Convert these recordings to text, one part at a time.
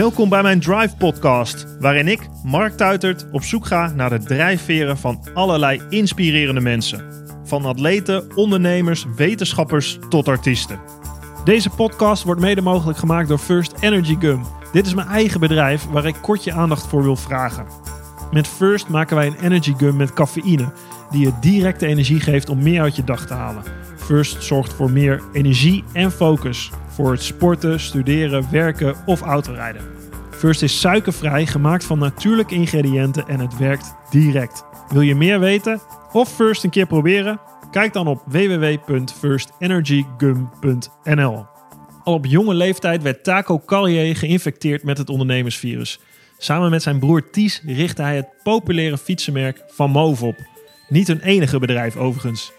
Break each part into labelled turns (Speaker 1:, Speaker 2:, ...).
Speaker 1: Welkom bij mijn Drive Podcast, waarin ik, Mark Tuitert, op zoek ga naar de drijfveren van allerlei inspirerende mensen. Van atleten, ondernemers, wetenschappers tot artiesten. Deze podcast wordt mede mogelijk gemaakt door First Energy Gum. Dit is mijn eigen bedrijf waar ik kort je aandacht voor wil vragen. Met First maken wij een energy gum met cafeïne, die je directe energie geeft om meer uit je dag te halen. First zorgt voor meer energie en focus voor het sporten, studeren, werken of autorijden. First is suikervrij, gemaakt van natuurlijke ingrediënten en het werkt direct. Wil je meer weten of First een keer proberen? Kijk dan op www.firstenergygum.nl. Al op jonge leeftijd werd Taco Carrier geïnfecteerd met het ondernemersvirus. Samen met zijn broer Ties richtte hij het populaire fietsenmerk Van Moof op. Niet een enige bedrijf overigens.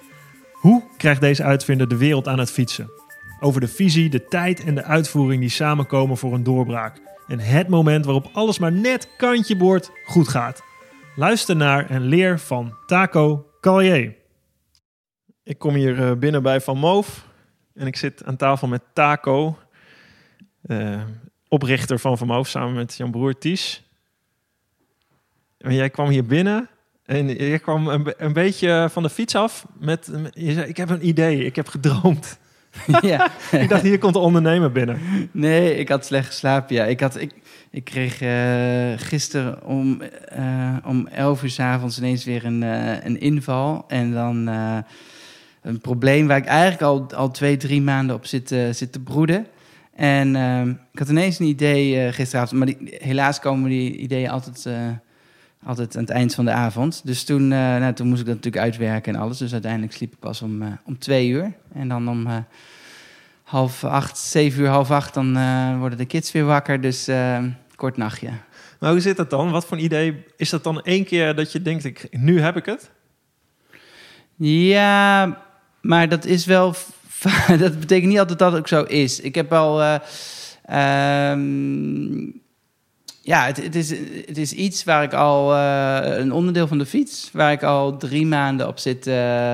Speaker 1: Hoe krijgt deze uitvinder de wereld aan het fietsen? Over de visie, de tijd en de uitvoering die samenkomen voor een doorbraak. En het moment waarop alles maar net kantje boord goed gaat. Luister naar en leer van Taco Callier. Ik kom hier eh, binnen bij Van Moof. En ik zit aan tafel met Taco, uh, oprichter van Van Moof, samen met Jan Broer Ties. En jij kwam hier binnen en je kwam een, een, beetje van de fiets af met, je zei, ik heb een idee, ik heb gedroomd. ja. ik dacht, hier komt de ondernemer binnen.
Speaker 2: Nee, ik had slecht geslapen, ja. Ik, had, ik, ik kreeg uh, gisteren om, uh, om 11 uur s avonds ineens weer een, uh, een inval. En dan een probleem waar ik eigenlijk al, al twee, drie maanden op zit, zit te broeden. En ik had ineens een idee gisteravond, maar die, helaas komen die ideeën altijd altijd aan het eind van de avond. Dus toen, uh, nou, toen moest ik dat natuurlijk uitwerken en alles. Dus uiteindelijk sliep ik pas om, uh, om twee uur. En dan om uh, half acht, zeven uur, half acht, dan worden de kids weer wakker. Dus kort nachtje.
Speaker 1: Maar hoe zit dat dan? Wat voor een idee? Is dat dan één keer dat je denkt, ik, nu heb ik het?
Speaker 2: Ja, maar dat is wel... dat betekent niet altijd dat het ook zo is. Ik heb al... Um, ja, het, het, is, het is iets waar ik al, uh, een onderdeel van de fiets, waar ik al drie maanden op zit uh,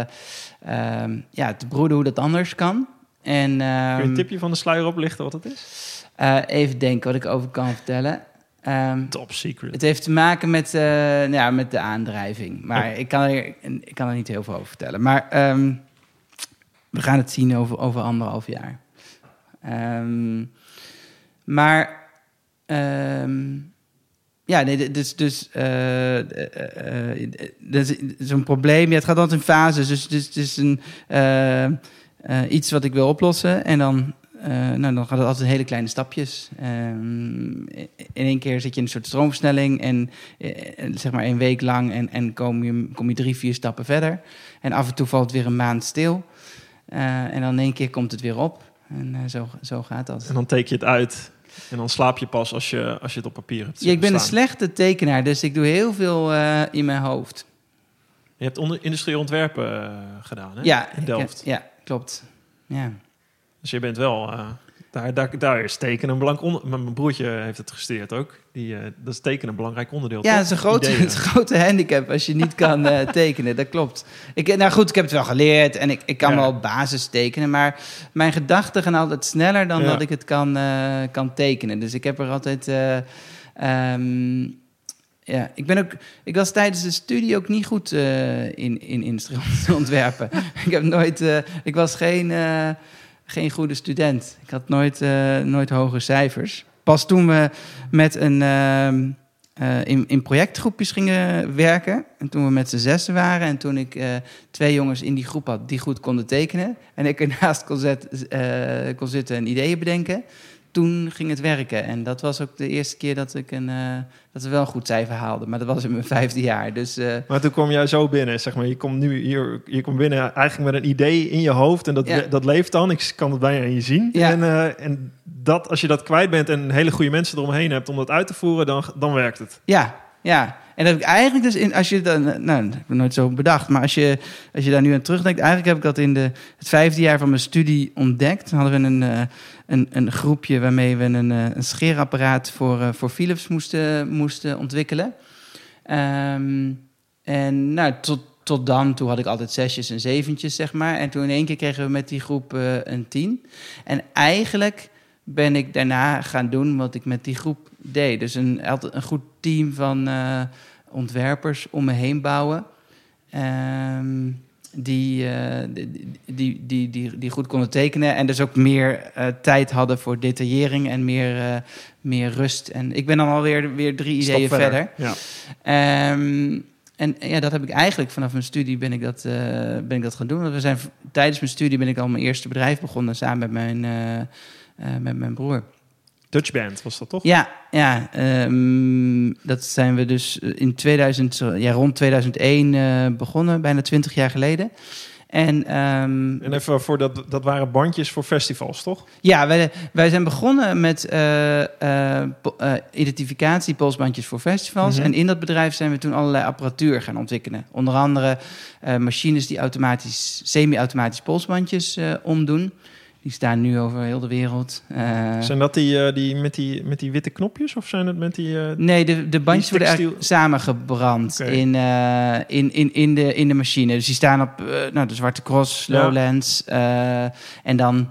Speaker 2: um, ja, te broeden hoe dat anders kan. En, um, Kun
Speaker 1: je een ehm, tipje van de sluier oplichten wat het is?
Speaker 2: Uh, even denken wat ik over kan vertellen.
Speaker 1: Um, Top secret.
Speaker 2: Het heeft te maken met, nou ja, met de aandrijving. Maar oh. ik, kan er, ik kan er niet heel veel over vertellen. Maar we gaan het zien over, over anderhalf jaar. maar Um, ja, nee, dus, dus, uh, dus zo'n probleem. Ja, het gaat altijd in fases. Dus, dus het is een, iets wat ik wil oplossen. En dan, nou, dan gaat het altijd hele kleine stapjes. Um, in één keer zit je in een soort stroomversnelling. En zeg maar een week lang. En, en kom, je, kom je drie, vier stappen verder. En af en toe valt het weer een maand stil. en dan in één keer komt het weer op. En zo, zo gaat dat.
Speaker 1: En dan teken je het uit en dan slaap je pas als je, als je het op papier hebt.
Speaker 2: Ja, ik ben een slechte tekenaar, dus ik doe heel veel uh, in mijn hoofd.
Speaker 1: Je hebt onder, industrieel ontwerpen uh, gedaan, hè?
Speaker 2: Ja,
Speaker 1: in Delft.
Speaker 2: ja, klopt. Ja.
Speaker 1: Dus je bent wel uh, daar, daar, daar is tekenen een belangrijk onder. Mijn broertje heeft het gesteerd ook. Die, uh, dat is tekenen een belangrijk onderdeel.
Speaker 2: Ja, dat is een grote, het grote handicap als je niet kan uh, tekenen. Dat klopt. Ik, nou goed, ik heb het wel geleerd en ik, ik kan ja. wel basis tekenen. Maar mijn gedachten gaan altijd sneller dan ja. dat ik het kan, uh, kan tekenen. Dus ik heb er altijd. Um, ja, ik ben ook. Ik was tijdens de studie ook niet goed in, in industrieel ontwerpen. ik heb nooit. ik was geen geen goede student. Ik had nooit, uh, nooit hoge cijfers. Pas toen we met een, uh, uh, in, in projectgroepjes gingen werken. En toen we met z'n zessen waren. En toen ik twee jongens in die groep had die goed konden tekenen. En ik ernaast kon, zet, kon zitten en ideeën bedenken toen ging het werken. En dat was ook de eerste keer dat ik een, uh, dat we wel een goed cijfer haalden. Maar dat was in mijn vijfde jaar. Dus, uh...
Speaker 1: Maar toen kwam jij zo binnen, zeg maar. Je komt nu hier, je komt binnen eigenlijk met een idee in je hoofd. En dat, ja. dat leeft dan. Ik kan het bijna in je zien. Ja. En, uh, en dat, als je dat kwijt bent en hele goede mensen eromheen hebt om dat uit te voeren, dan, dan werkt het.
Speaker 2: Ja, ja. En dat heb ik eigenlijk dus in, als je dan, nou, ik heb nooit zo bedacht, maar als je, als je daar nu aan terugdenkt, eigenlijk heb ik dat in de, het vijfde jaar van mijn studie ontdekt. Dan hadden we een, uh, een, een groepje waarmee we een, uh, een scheerapparaat voor, uh, voor Philips moesten, moesten ontwikkelen. Um, en nou, tot, tot dan, toen had ik altijd zesjes en zeventjes, zeg maar. En toen in één keer kregen we met die groep een tien. En eigenlijk ben ik daarna gaan doen wat ik met die groep deed. Dus een, een goed team van uh, ontwerpers om me heen bouwen. Um, die, uh, die, die, die, die, die, goed konden tekenen. En dus ook meer uh, tijd hadden voor detaillering en meer, meer rust. En ik ben dan alweer weer drie ideeën
Speaker 1: verder.
Speaker 2: verder.
Speaker 1: Ja.
Speaker 2: Um, en ja, dat heb ik eigenlijk vanaf mijn studie ben ik dat, ben ik dat gaan doen. Want we zijn, tijdens mijn studie ben ik al mijn eerste bedrijf begonnen samen met mijn uh, met mijn broer.
Speaker 1: Dutch Band was dat toch?
Speaker 2: Ja, ja um, dat zijn we dus in 2000, ja, rond 2001 uh, begonnen, bijna 20 jaar geleden. En, um,
Speaker 1: en even voor dat, dat waren bandjes voor festivals, toch?
Speaker 2: Ja, wij, wij zijn begonnen met uh, identificatie polsbandjes voor festivals. Mm -hmm. En in dat bedrijf zijn we toen allerlei apparatuur gaan ontwikkelen. Onder andere machines die automatisch, semi-automatisch polsbandjes omdoen. Die staan nu over heel de wereld. Uh,
Speaker 1: zijn dat die, uh, die, met die met die witte knopjes of zijn het met die. Uh,
Speaker 2: nee, de, de bandjes worden eigenlijk samengebrand okay. in, in, in, in, de, in de machine. Dus die staan op nou, de Zwarte Cross, Lowlands. Ja. en dan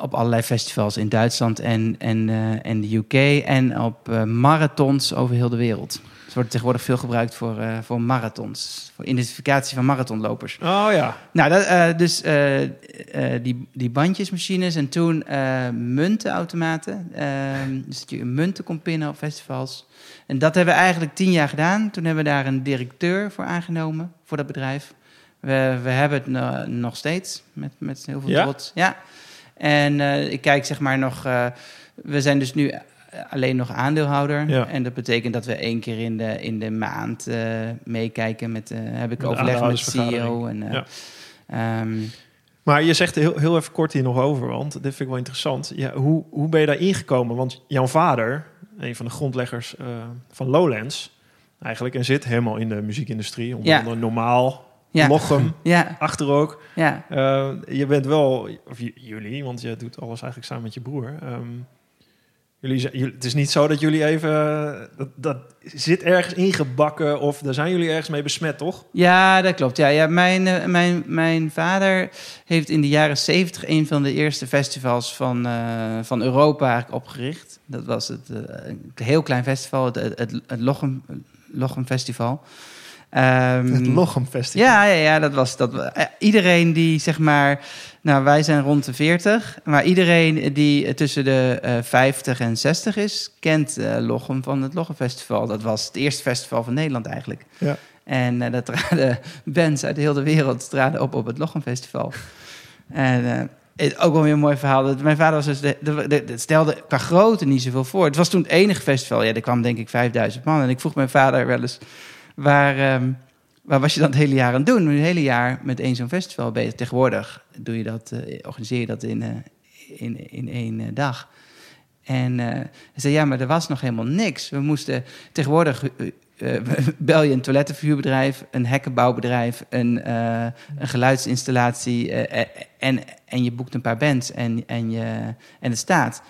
Speaker 2: op allerlei festivals in Duitsland en, en, en de UK. En op marathons over heel de wereld. Het wordt tegenwoordig veel gebruikt voor, uh, voor marathons. Voor identificatie van marathonlopers.
Speaker 1: Oh ja.
Speaker 2: Nou, dat, uh, dus uh, die, die bandjesmachines en toen muntenautomaten. Ehm, dus dat je munten kon pinnen op festivals. En dat hebben we eigenlijk tien jaar gedaan. Toen hebben we daar een directeur voor aangenomen, voor dat bedrijf. We, we hebben het nog steeds, met, met heel veel
Speaker 1: ja?
Speaker 2: trots. Ja. En ik kijk zeg maar nog... we zijn dus nu alleen nog aandeelhouder.
Speaker 1: Ja.
Speaker 2: En dat betekent dat we één keer in de, in de maand uh, meekijken met, uh, heb ik
Speaker 1: de
Speaker 2: overleg met CEO. En, uh,
Speaker 1: ja.
Speaker 2: um,
Speaker 1: maar je zegt heel, heel even kort hier nog over, want dit vind ik wel interessant. Ja, hoe, hoe ben je daar ingekomen? Want jouw vader, een van de grondleggers van Lowlands, eigenlijk, en zit helemaal in de muziekindustrie, onder
Speaker 2: ja.
Speaker 1: normaal.
Speaker 2: Ja.
Speaker 1: Lochem,
Speaker 2: ja.
Speaker 1: achter ook.
Speaker 2: Ja.
Speaker 1: je bent wel, of jullie, want je doet alles eigenlijk samen met je broer. Um, Jullie, het is niet zo dat jullie even. Dat, dat zit ergens ingebakken of daar zijn jullie ergens mee besmet, toch?
Speaker 2: Ja, dat klopt. Ja, mijn, uh, mijn, mijn vader heeft in de jaren zeventig een van de eerste festivals van, uh, van Europa opgericht. Dat was het, een heel klein festival, het, het, het Lochem Festival.
Speaker 1: Um, het Lochem Festival.
Speaker 2: Ja, ja, ja dat was dat. iedereen die zeg maar. Nou, wij zijn rond de 40. Maar iedereen die tussen de uh, 50 en 60 is, kent uh, Lochem van het Lochem Festival. Dat was het eerste festival van Nederland eigenlijk.
Speaker 1: Ja.
Speaker 2: En uh, daar traden bands uit heel de wereld traden op op het Lochem Festival. en het, ook wel weer een mooi verhaal. Dat mijn vader was dus de, de, de, de, stelde qua grootte niet zoveel voor. Het was toen het enige festival. Ja, er kwam denk ik 5000 man. En ik vroeg mijn vader wel eens waar, um, waar was je dan het hele jaar aan het doen? Het hele jaar met één zo'n festival bezig. Tegenwoordig doe je dat, uh, organiseer je dat in, uh, in, in één uh, dag. En hij zei, ja, maar er was nog helemaal niks. We moesten tegenwoordig... bel je een toilettenverhuurbedrijf, een hekkenbouwbedrijf, een, een geluidsinstallatie en, en je boekt een paar bands en, en, je, en het staat.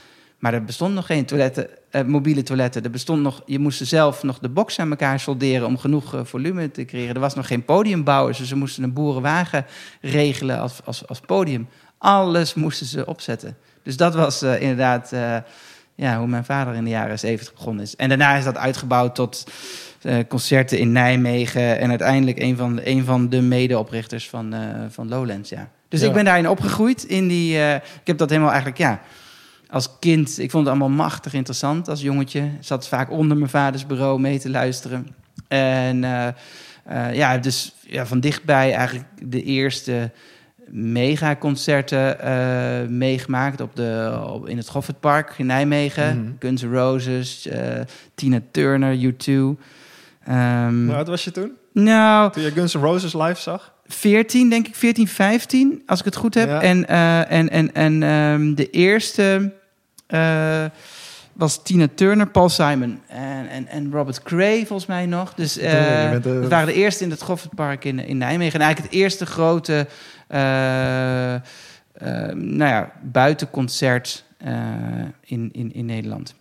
Speaker 2: Maar er bestond nog geen toiletten, uh, mobiele toiletten. Er bestond nog, je moest zelf nog de box aan elkaar solderen om genoeg uh, volume te creëren. Er was nog geen podiumbouwers, dus ze moesten een boerenwagen regelen als, als, als podium. Alles moesten ze opzetten. Dus dat was uh, inderdaad ja, hoe mijn vader in de jaren 70 begonnen is. En daarna is dat uitgebouwd tot concerten in Nijmegen. En uiteindelijk een van, een van de medeoprichters van, van Lowlands. Ja. Dus
Speaker 1: Ja.
Speaker 2: ik ben daarin opgegroeid. In die, ik heb dat helemaal eigenlijk, ja als kind, ik vond het allemaal machtig interessant als jongetje. Zat vaak onder mijn vaders bureau mee te luisteren. En uh, uh, ja, dus ja, van dichtbij eigenlijk de eerste megaconcerten uh, meegemaakt op de, op, in het Goffertpark in Nijmegen.
Speaker 1: Mhm.
Speaker 2: Guns N' Roses, Tina Turner, U2. Um,
Speaker 1: Hoe oud was je toen?
Speaker 2: nou,
Speaker 1: Toen je Guns N' Roses live zag?
Speaker 2: 14, denk ik, 14, 15, als ik het goed heb.
Speaker 1: Ja.
Speaker 2: En, uh, en, en, en um, de eerste uh, was Tina Turner, Paul Simon en, en, en Robert Cray volgens mij nog. Dus uh,
Speaker 1: eh,
Speaker 2: dat waren de eerste in het Goffertpark in, in Nijmegen. En eigenlijk het eerste grote eh, eh, nou ja, buitenconcert eh, in, in, in Nederland.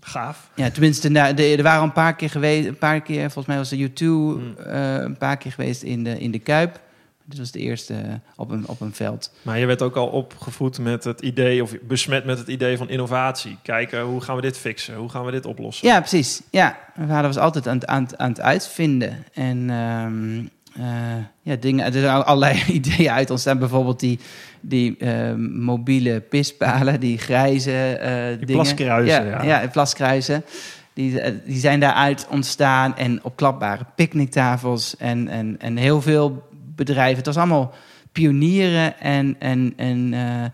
Speaker 1: Gaaf.
Speaker 2: Ja, tenminste, nou, de, er waren een paar keer geweest. Een paar keer, volgens mij was de U2
Speaker 1: Hmm.
Speaker 2: eh, een paar keer geweest in de, in de Kuip. Dit was de eerste eh, op een, op een veld.
Speaker 1: Maar je werd ook al opgevoed met het idee, of besmet met het idee van innovatie. Kijken, hoe gaan we dit fixen? Hoe gaan we dit oplossen?
Speaker 2: Ja, precies. Ja, mijn vader was altijd aan het, aan het, aan het uitvinden. En ehm, eh, ja, dingen, er zijn allerlei ideeën uit ontstaan. Bijvoorbeeld die, die ehm, mobiele pispalen, die grijze eh
Speaker 1: Die
Speaker 2: dingen.
Speaker 1: plaskruizen,
Speaker 2: ja.
Speaker 1: ja.
Speaker 2: Plaskruizen. Die, die zijn daaruit ontstaan. En opklapbare picknicktafels. En, en, en heel veel bedrijven. Het was allemaal pionieren en... en, en eh,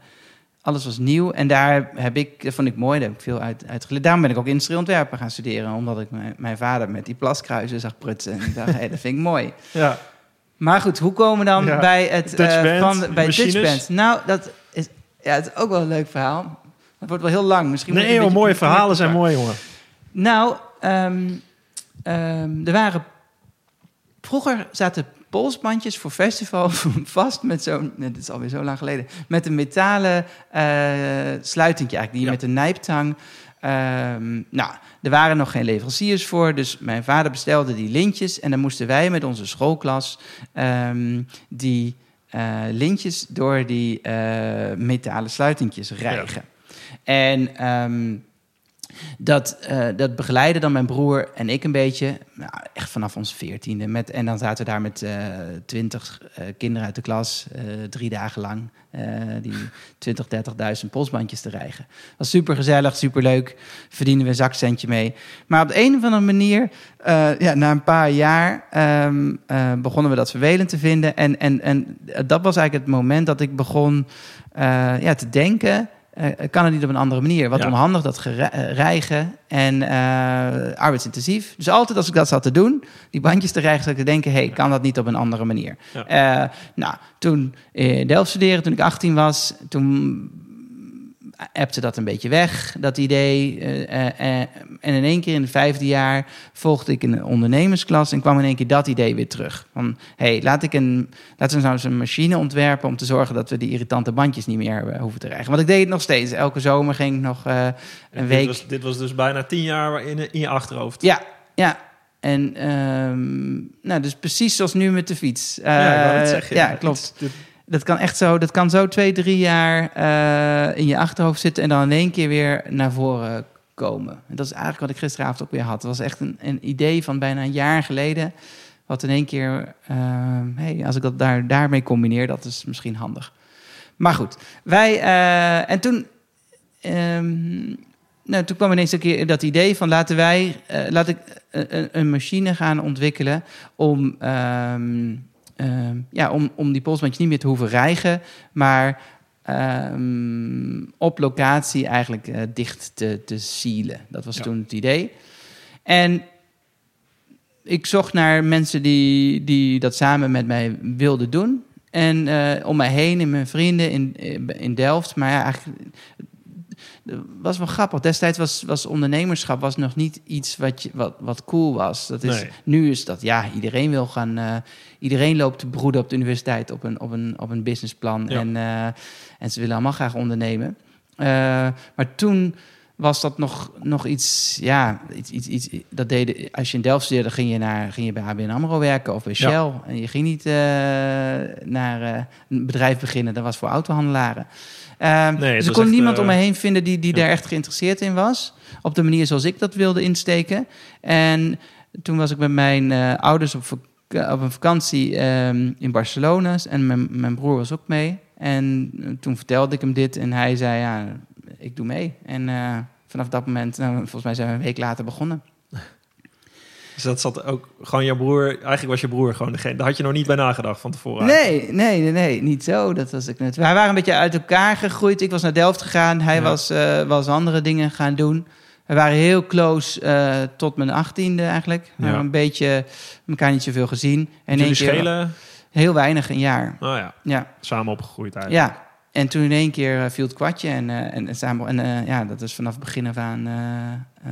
Speaker 2: alles was nieuw en daar heb ik, dat vond ik mooi, daar heb ik veel uit, uit geleerd. Daarom ben ik ook industrieel ontwerpen gaan studeren, omdat ik mijn, mijn vader met die plaskruizen zag prutsen. En ik dacht, hé, dat vind ik mooi.
Speaker 1: Ja.
Speaker 2: Maar goed, hoe komen we dan
Speaker 1: Ja.
Speaker 2: bij het
Speaker 1: Dutch
Speaker 2: eh,
Speaker 1: Band,
Speaker 2: van bij? Dutch Band? Nou, dat is, ja, het is ook wel een leuk verhaal. Het wordt wel heel lang. Misschien
Speaker 1: Nee,
Speaker 2: een
Speaker 1: joh, mooie verhalen zijn mooi, jongen.
Speaker 2: Nou, ehm, ehm, er waren... Vroeger zaten polsbandjes voor festival vast met zo'n... Dit is alweer zo lang geleden. Met een metalen eh sluitingje eigenlijk. Die je
Speaker 1: Ja.
Speaker 2: met een nijptang... ehm, nou, er waren nog geen leveranciers voor. Dus mijn vader bestelde die lintjes. En dan moesten wij met onze schoolklas... ehm, die eh, lintjes door die eh, metalen sluitingjes rijgen. En... ehm, dat, eh, dat begeleiden dan mijn broer en ik een beetje, nou, echt vanaf ons veertiende. Met, en dan zaten we daar met eh, twintig eh, kinderen uit de klas, drie dagen lang, die 20, 30.000 polsbandjes te rijgen. was super gezellig, super leuk, verdienen we een zakcentje mee. Maar op de een of andere manier, ja, na een paar jaar, ehm, eh, begonnen we dat vervelend te vinden. En, en, en dat was eigenlijk het moment dat ik begon ja, te denken... eh, kan het niet op een andere manier? Wat
Speaker 1: Ja.
Speaker 2: onhandig dat eh, rijgen en eh, arbeidsintensief. Dus altijd als ik dat zat te doen, die bandjes te rijgen, zat ik te denken: hey, kan dat niet op een andere manier?
Speaker 1: Ja.
Speaker 2: Nou, toen in Delft studeren, toen ik 18 was, toen appte dat een beetje weg, dat idee. Eh, eh, eh, en in één keer in het vijfde jaar volgde ik een ondernemersklas en kwam in één keer dat idee weer terug. Van, hey, laat ik een, laten we nou eens een machine ontwerpen om te zorgen dat we die irritante bandjes niet meer hoeven te rijgen. Want ik deed het nog steeds. Elke zomer ging ik nog een
Speaker 1: dit
Speaker 2: week...
Speaker 1: Was, dit was dus bijna tien jaar in, in je achterhoofd.
Speaker 2: Ja, ja. En ehm, nou, dus precies zoals nu met de fiets.
Speaker 1: Ja, ik wou net zeggen.
Speaker 2: ja, klopt.
Speaker 1: Dit-
Speaker 2: Dat kan echt zo, dat kan zo twee, drie jaar eh, in je achterhoofd zitten en dan in één keer weer naar voren komen. En dat is eigenlijk wat ik gisteravond ook weer had. Het was echt een, een idee van bijna een jaar geleden. Wat in één keer, hey, als ik dat daar, daarmee combineer, dat is misschien handig. Maar goed, wij, eh, en toen, ehm, nou, toen kwam ineens een keer dat idee van laten wij, eh, laat ik een, een- machine gaan ontwikkelen om, ehm, ja, om, om die polsbandjes niet meer te hoeven rijgen, maar ehm, op locatie eigenlijk eh, dicht te, te sealen. Dat was
Speaker 1: Ja.
Speaker 2: toen het idee. En ik zocht naar mensen die, die dat samen met mij wilden doen. En eh, om mij heen, in mijn vrienden in, in Delft. Maar ja, eigenlijk was wel grappig. Destijds was, was ondernemerschap was nog niet iets wat, je, wat, wat cool was. Dat is,
Speaker 1: Nee.
Speaker 2: Nu is dat, ja, iedereen wil gaan... eh, iedereen loopt te broeden op de universiteit op een, op een, op een businessplan.
Speaker 1: Ja.
Speaker 2: En, eh, en ze willen allemaal graag ondernemen. Eh, maar toen was dat nog, nog iets, ja, iets, iets, iets, dat deden, als je in Delft studeerde, ging je, naar, ging je bij ABN AMRO werken of bij
Speaker 1: Ja.
Speaker 2: Shell. En je ging niet naar een bedrijf beginnen, dat was voor autohandelaren. Ehm,
Speaker 1: Nee,
Speaker 2: dus ik kon niemand
Speaker 1: eh,
Speaker 2: om me heen vinden die, die daar echt geïnteresseerd in was. Op de manier zoals ik dat wilde insteken. En toen was ik met mijn eh, ouders op, op een vakantie ehm, in Barcelona. En mijn, mijn broer was ook mee. En eh, toen vertelde ik hem dit en hij zei, ja, ik doe mee. En eh, vanaf dat moment, nou, volgens mij zijn we een week later begonnen.
Speaker 1: Dus dat zat ook gewoon jouw broer. Eigenlijk was je broer gewoon degene. Daar had je nog niet bij nagedacht van tevoren.
Speaker 2: Nee, nee, nee, nee, niet zo. Dat was ik net. Wij waren een beetje uit elkaar gegroeid. Ik was naar Delft gegaan. Hij
Speaker 1: Ja.
Speaker 2: was, eh, was andere dingen gaan doen. We waren heel close eh, tot mijn achttiende eigenlijk. We
Speaker 1: Ja.
Speaker 2: hebben een beetje elkaar niet zoveel gezien. En
Speaker 1: Jullie schelen.
Speaker 2: heel weinig, een jaar.
Speaker 1: Nou ja,
Speaker 2: Ja,
Speaker 1: samen opgegroeid eigenlijk.
Speaker 2: ja. En toen in één keer viel het kwartje en, en, en, samen, en ja, dat is vanaf het begin af aan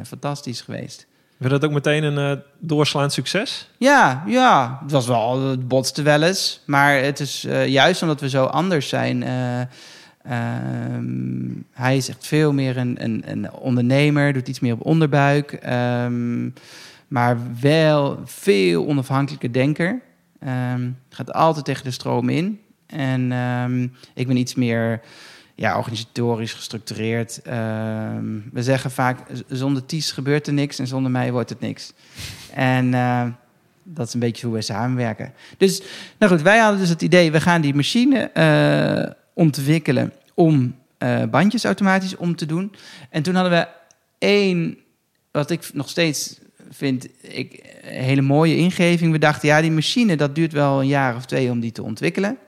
Speaker 2: fantastisch geweest.
Speaker 1: Werd dat ook meteen een uh, doorslaand succes?
Speaker 2: Ja, ja, het was wel, het botste wel eens. Maar het is uh, juist omdat we zo anders zijn. Uh, hij is echt veel meer een, een, een, ondernemer, doet iets meer op onderbuik. Um, maar wel veel onafhankelijke denker. Um, gaat altijd tegen de stroom in. En ik ben iets meer ja, organisatorisch gestructureerd. Ehm, we zeggen vaak, zonder Ties gebeurt er niks en zonder mij wordt het niks. En uh, dat is een beetje hoe we samenwerken. Dus, nou goed, wij hadden dus het idee, we gaan die machine uh, ontwikkelen om uh, bandjes automatisch om te doen. En toen hadden we één, wat ik nog steeds vind ik een hele mooie ingeving. We dachten, ja, die machine, dat duurt wel een jaar of twee om die te ontwikkelen.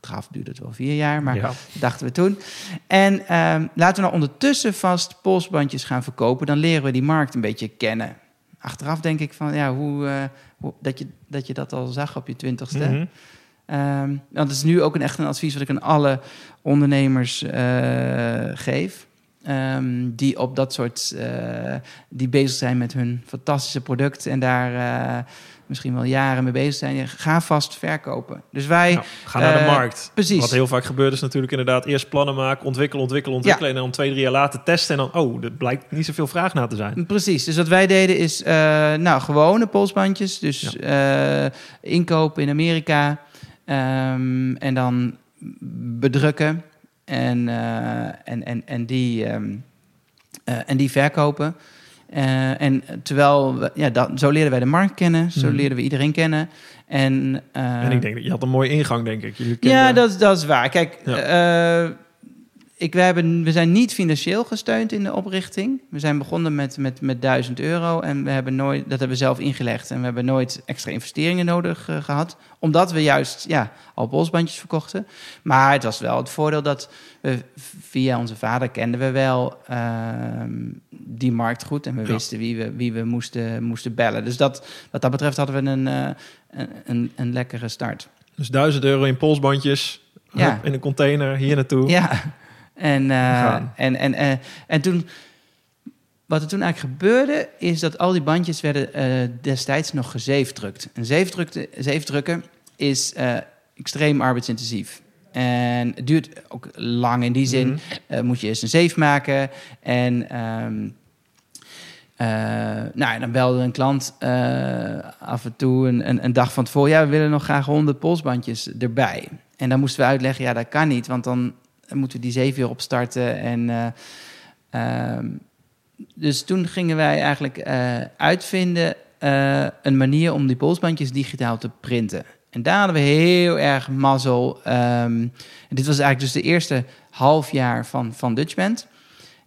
Speaker 2: Achteraf duurde het wel vier jaar, maar ja. dachten we toen. En um, laten we nou ondertussen vast polsbandjes gaan verkopen. Dan leren we die markt een beetje kennen. Achteraf denk ik van, ja, hoe, uh, hoe dat, je, dat je dat al zag op je twintigste. Mm -hmm. dat is nu ook een echt een advies wat ik aan alle ondernemers uh, geef. Um, die op dat soort, uh, die bezig zijn met hun fantastische product en daar misschien wel jaren mee bezig zijn. Ga vast verkopen. Dus wij
Speaker 1: nou, gaan naar de uh, markt. Precies. Wat heel vaak gebeurt is natuurlijk inderdaad eerst plannen maken, ontwikkelen, ontwikkelen, ontwikkelen ja. en dan twee, drie jaar later testen en dan, oh, er blijkt niet zoveel vraag naar te zijn.
Speaker 2: Precies. Dus wat wij deden is, nou, gewone polsbandjes, dus ja. inkopen in Amerika um, en dan bedrukken. En, en, en, en, die, um, uh, en die verkopen. Uh, en terwijl, we, ja, dat, zo leren wij de markt kennen, zo mm. leren we iedereen kennen. En,
Speaker 1: en ik denk dat je had een mooie ingang, denk ik.
Speaker 2: Jullie ja, dat, dat is waar. Kijk, ja ik, we, hebben, we zijn niet financieel gesteund in de oprichting. We zijn begonnen met, met, met 1000 euro en we hebben nooit, dat hebben we zelf ingelegd. En we hebben nooit extra investeringen nodig uh, gehad. Omdat we juist ja, al bosbandjes verkochten. Maar het was wel het voordeel dat we via onze vader kenden we wel uh, die markt goed. En we ja. wisten wie we, wie we moesten, moesten bellen. Dus dat, wat dat betreft hadden we een, uh, een, een, een lekkere start.
Speaker 1: Dus 1000 euro in polsbandjes. Ja. in een container hier naartoe.
Speaker 2: Ja, en, uh, en, en, en, en toen, wat er toen eigenlijk gebeurde, is dat al die bandjes werden uh, destijds nog gezeefdrukt. En zeefdrukken is extreem arbeidsintensief. En het duurt ook lang in die zin. Mm -hmm. moet je eerst een zeef maken. En um, nou, dan belde een klant af en toe een, een, een, dag van tevoren... ja, we willen nog graag 100 polsbandjes erbij. En dan moesten we uitleggen, ja, dat kan niet... want dan moeten we die zeven weer opstarten. En, uh, um, dus toen gingen wij eigenlijk uh, uitvinden uh, een manier om die polsbandjes digitaal te printen. En daar hadden we heel erg mazzel. Um, dit was eigenlijk dus de eerste half jaar van, van Dutchband.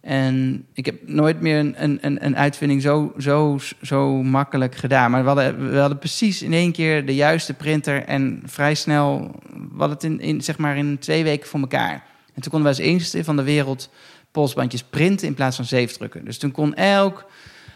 Speaker 2: En ik heb nooit meer een, een, een uitvinding zo, zo, zo makkelijk gedaan. Maar we hadden, we hadden precies in één keer de juiste printer en vrij snel, hadden het in, in, zeg maar in twee weken voor elkaar. En toen konden wij als enigste van de wereld polsbandjes printen in plaats van zeefdrukken. Dus toen kon elk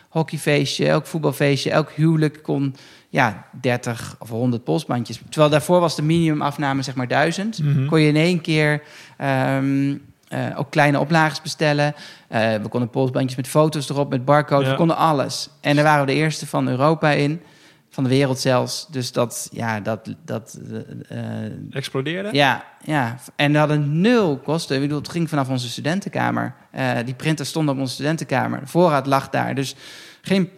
Speaker 2: hockeyfeestje, elk voetbalfeestje, elk huwelijk kon ja, 30 of 100 polsbandjes. Terwijl daarvoor was de minimumafname zeg maar 1000. Mm -hmm. Kon je in één keer um, uh, ook kleine oplages bestellen. Uh, we konden polsbandjes met foto's erop, met barcodes. Ja. We konden alles. En daar waren we de eerste van Europa in van de wereld zelfs. Dus dat, ja, dat... dat uh,
Speaker 1: Explodeerde?
Speaker 2: Ja, ja. En we hadden nul kosten. Ik bedoel, het ging vanaf onze studentenkamer. Uh, die printer stond op onze studentenkamer. De voorraad lag daar. Dus geen,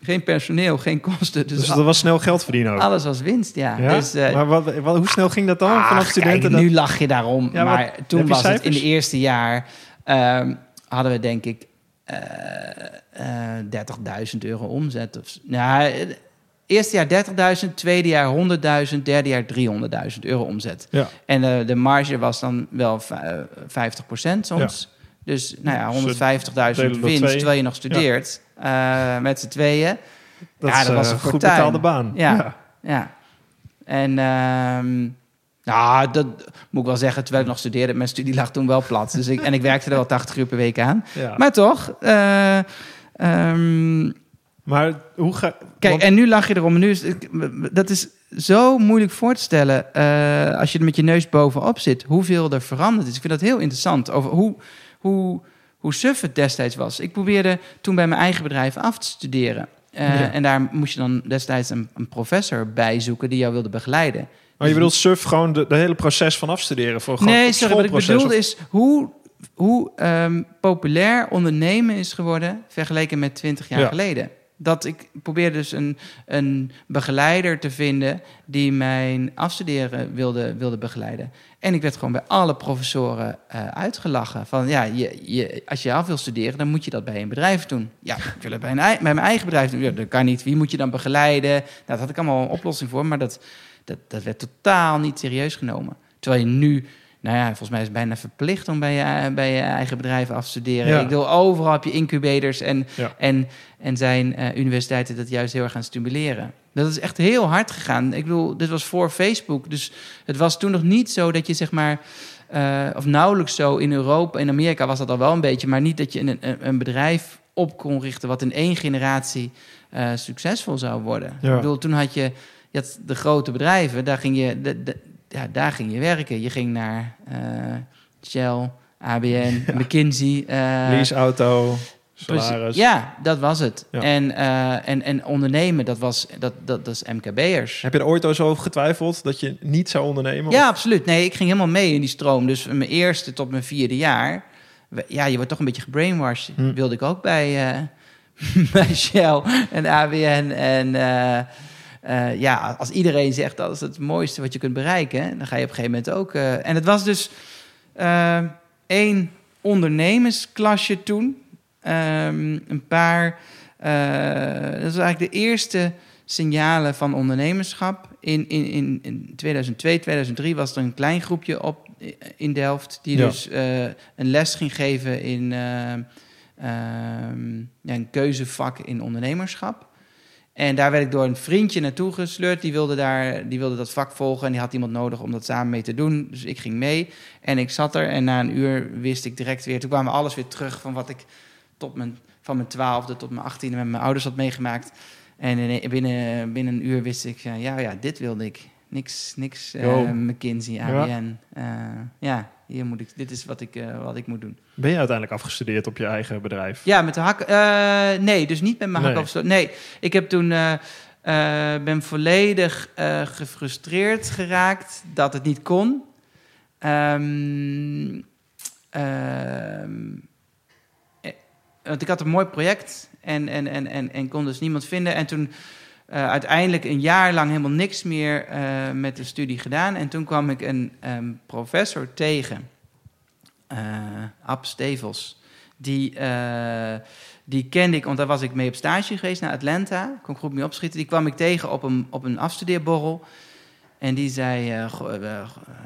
Speaker 2: geen personeel, geen kosten.
Speaker 1: Dus, dus dat was snel geld verdienen ook?
Speaker 2: Alles was winst, ja.
Speaker 1: ja?
Speaker 2: Dus,
Speaker 1: uh, maar wat, wat, hoe snel ging dat dan ah, vanaf studenten?
Speaker 2: Kijk, nu lach je daarom. Ja, maar wat, toen was cijfers? het in de eerste jaar... Um, hadden we denk ik... Uh, 30.000 euro omzet. Of, nou, Eerste jaar 30.000, tweede jaar 100.000, derde jaar 300.000 euro omzet.
Speaker 1: Ja.
Speaker 2: En uh, de marge was dan wel 50% soms. Ja. Dus nou ja, 150.000 winst terwijl je nog studeert ja. uh, met z'n tweeën.
Speaker 1: Dat ja, dat was een goed betaalde baan.
Speaker 2: Ja, ja. ja. En um, nou, dat moet ik wel zeggen, terwijl ik nog studeerde, mijn studie lag toen wel plat. Dus ik, en ik werkte er wel 80 uur per week aan. Ja. Maar toch, uh, um,
Speaker 1: maar hoe ga...
Speaker 2: Kijk, want... en nu lach je erom. Nu is, dat is zo moeilijk voor te stellen eh, als je er met je neus bovenop zit, hoeveel er veranderd is. Ik vind dat heel interessant over hoe, hoe, hoe suf het destijds was. Ik probeerde toen bij mijn eigen bedrijf af te studeren. Eh,
Speaker 1: Ja.
Speaker 2: En daar moest je dan destijds een, een professor bij zoeken die jou wilde begeleiden.
Speaker 3: Maar je bedoelt suf gewoon de, de hele proces van afstuderen voor gewoon
Speaker 2: nee, sorry, wat ik bedoelde
Speaker 3: of-
Speaker 2: is hoe, hoe ehm, populair ondernemen is geworden vergeleken met 20 jaar
Speaker 3: Ja.
Speaker 2: geleden. Dat ik probeerde dus een, een begeleider te vinden die mijn afstuderen wilde, wilde begeleiden. En ik werd gewoon bij alle professoren eh, uitgelachen. Van ja, je, je, als je af wil studeren, dan moet je dat bij een bedrijf doen. Ja, ik wil het bij, mijn eigen bedrijf doen. Ja, dat kan niet. Wie moet je dan begeleiden? Nou, daar had ik allemaal een oplossing voor, maar dat, dat, dat werd totaal niet serieus genomen. Terwijl je nu, nou ja, volgens mij is het bijna verplicht om bij je, bij je eigen bedrijf af te studeren.
Speaker 3: Ja.
Speaker 2: Ik bedoel, overal heb je incubators en,
Speaker 3: Ja.
Speaker 2: en, en zijn eh, universiteiten dat juist heel erg gaan stimuleren. Dat is echt heel hard gegaan. Ik bedoel, dit was voor Facebook, dus het was toen nog niet zo dat je zeg maar. eh, of nauwelijks zo in Europa, in Amerika was dat al wel een beetje, maar niet dat je een, een, een bedrijf op kon richten wat in één generatie eh, succesvol zou worden.
Speaker 3: Ja.
Speaker 2: Ik bedoel, toen had je, je had de grote bedrijven, daar ging je, de, de- ja, daar ging je werken. Je ging naar eh, Shell, ABN, McKinsey. eh,
Speaker 3: Leaseauto, salaris.
Speaker 2: Ja, dat was het.
Speaker 3: Ja.
Speaker 2: En, eh, en, en ondernemen, dat, was, dat, dat, dat is MKB'ers.
Speaker 3: Heb je er ooit al zo over getwijfeld dat je niet zou ondernemen?
Speaker 2: Ja, absoluut. Nee, ik ging helemaal mee in die stroom. Dus van mijn eerste tot mijn vierde jaar... Ja, je wordt toch een beetje gebrainwashed.
Speaker 3: Hm.
Speaker 2: Wilde ik ook bij, bij Shell en ABN. En eh, ja, als iedereen zegt dat is het mooiste wat je kunt bereiken... dan ga je op een gegeven moment ook... eh, en het was dus eh, één ondernemersklasje toen. Ehm, een paar... dat was eigenlijk de eerste signalen van ondernemerschap. In, in, in, in 2002, 2003 was er een klein groepje op in Delft... die
Speaker 3: Ja.
Speaker 2: dus een les ging geven in eh, ehm, ja, een keuzevak in ondernemerschap. En daar werd ik door een vriendje naartoe gesleurd. Die wilde, daar, die wilde dat vak volgen en die had iemand nodig om dat samen mee te doen. Dus ik ging mee en ik zat er en na een uur wist ik direct weer... Toen kwam alles weer terug van wat ik tot mijn, van mijn twaalfde tot mijn achttiende met mijn ouders had meegemaakt. En in- binnen, binnen een uur wist ik, ja, ja, ja dit wilde ik. Niks, niks eh,
Speaker 3: Yo.
Speaker 2: McKinsey,
Speaker 3: Ja.
Speaker 2: ABN. Eh, ja, hier moet ik, dit is wat ik, eh, wat ik moet doen.
Speaker 3: Ben je uiteindelijk afgestudeerd op je eigen bedrijf?
Speaker 2: Ja, met de hak. eh, nee, dus niet met mijn
Speaker 3: Nee.
Speaker 2: Nee, ik heb toen. eh, ben volledig gefrustreerd geraakt dat het niet kon. Ehm, ehm, eh, want ik had een mooi project en, en, en, en, en kon dus niemand vinden. En toen eh, uiteindelijk een jaar lang helemaal niks meer eh, met de studie gedaan. En toen kwam ik een ehm, professor tegen, eh Ab Stevels. Die, die kende ik, want daar was ik mee op stage geweest naar Atlanta. Kon ik goed mee opschieten. Die kwam ik tegen op een, op een afstudeerborrel. En die zei,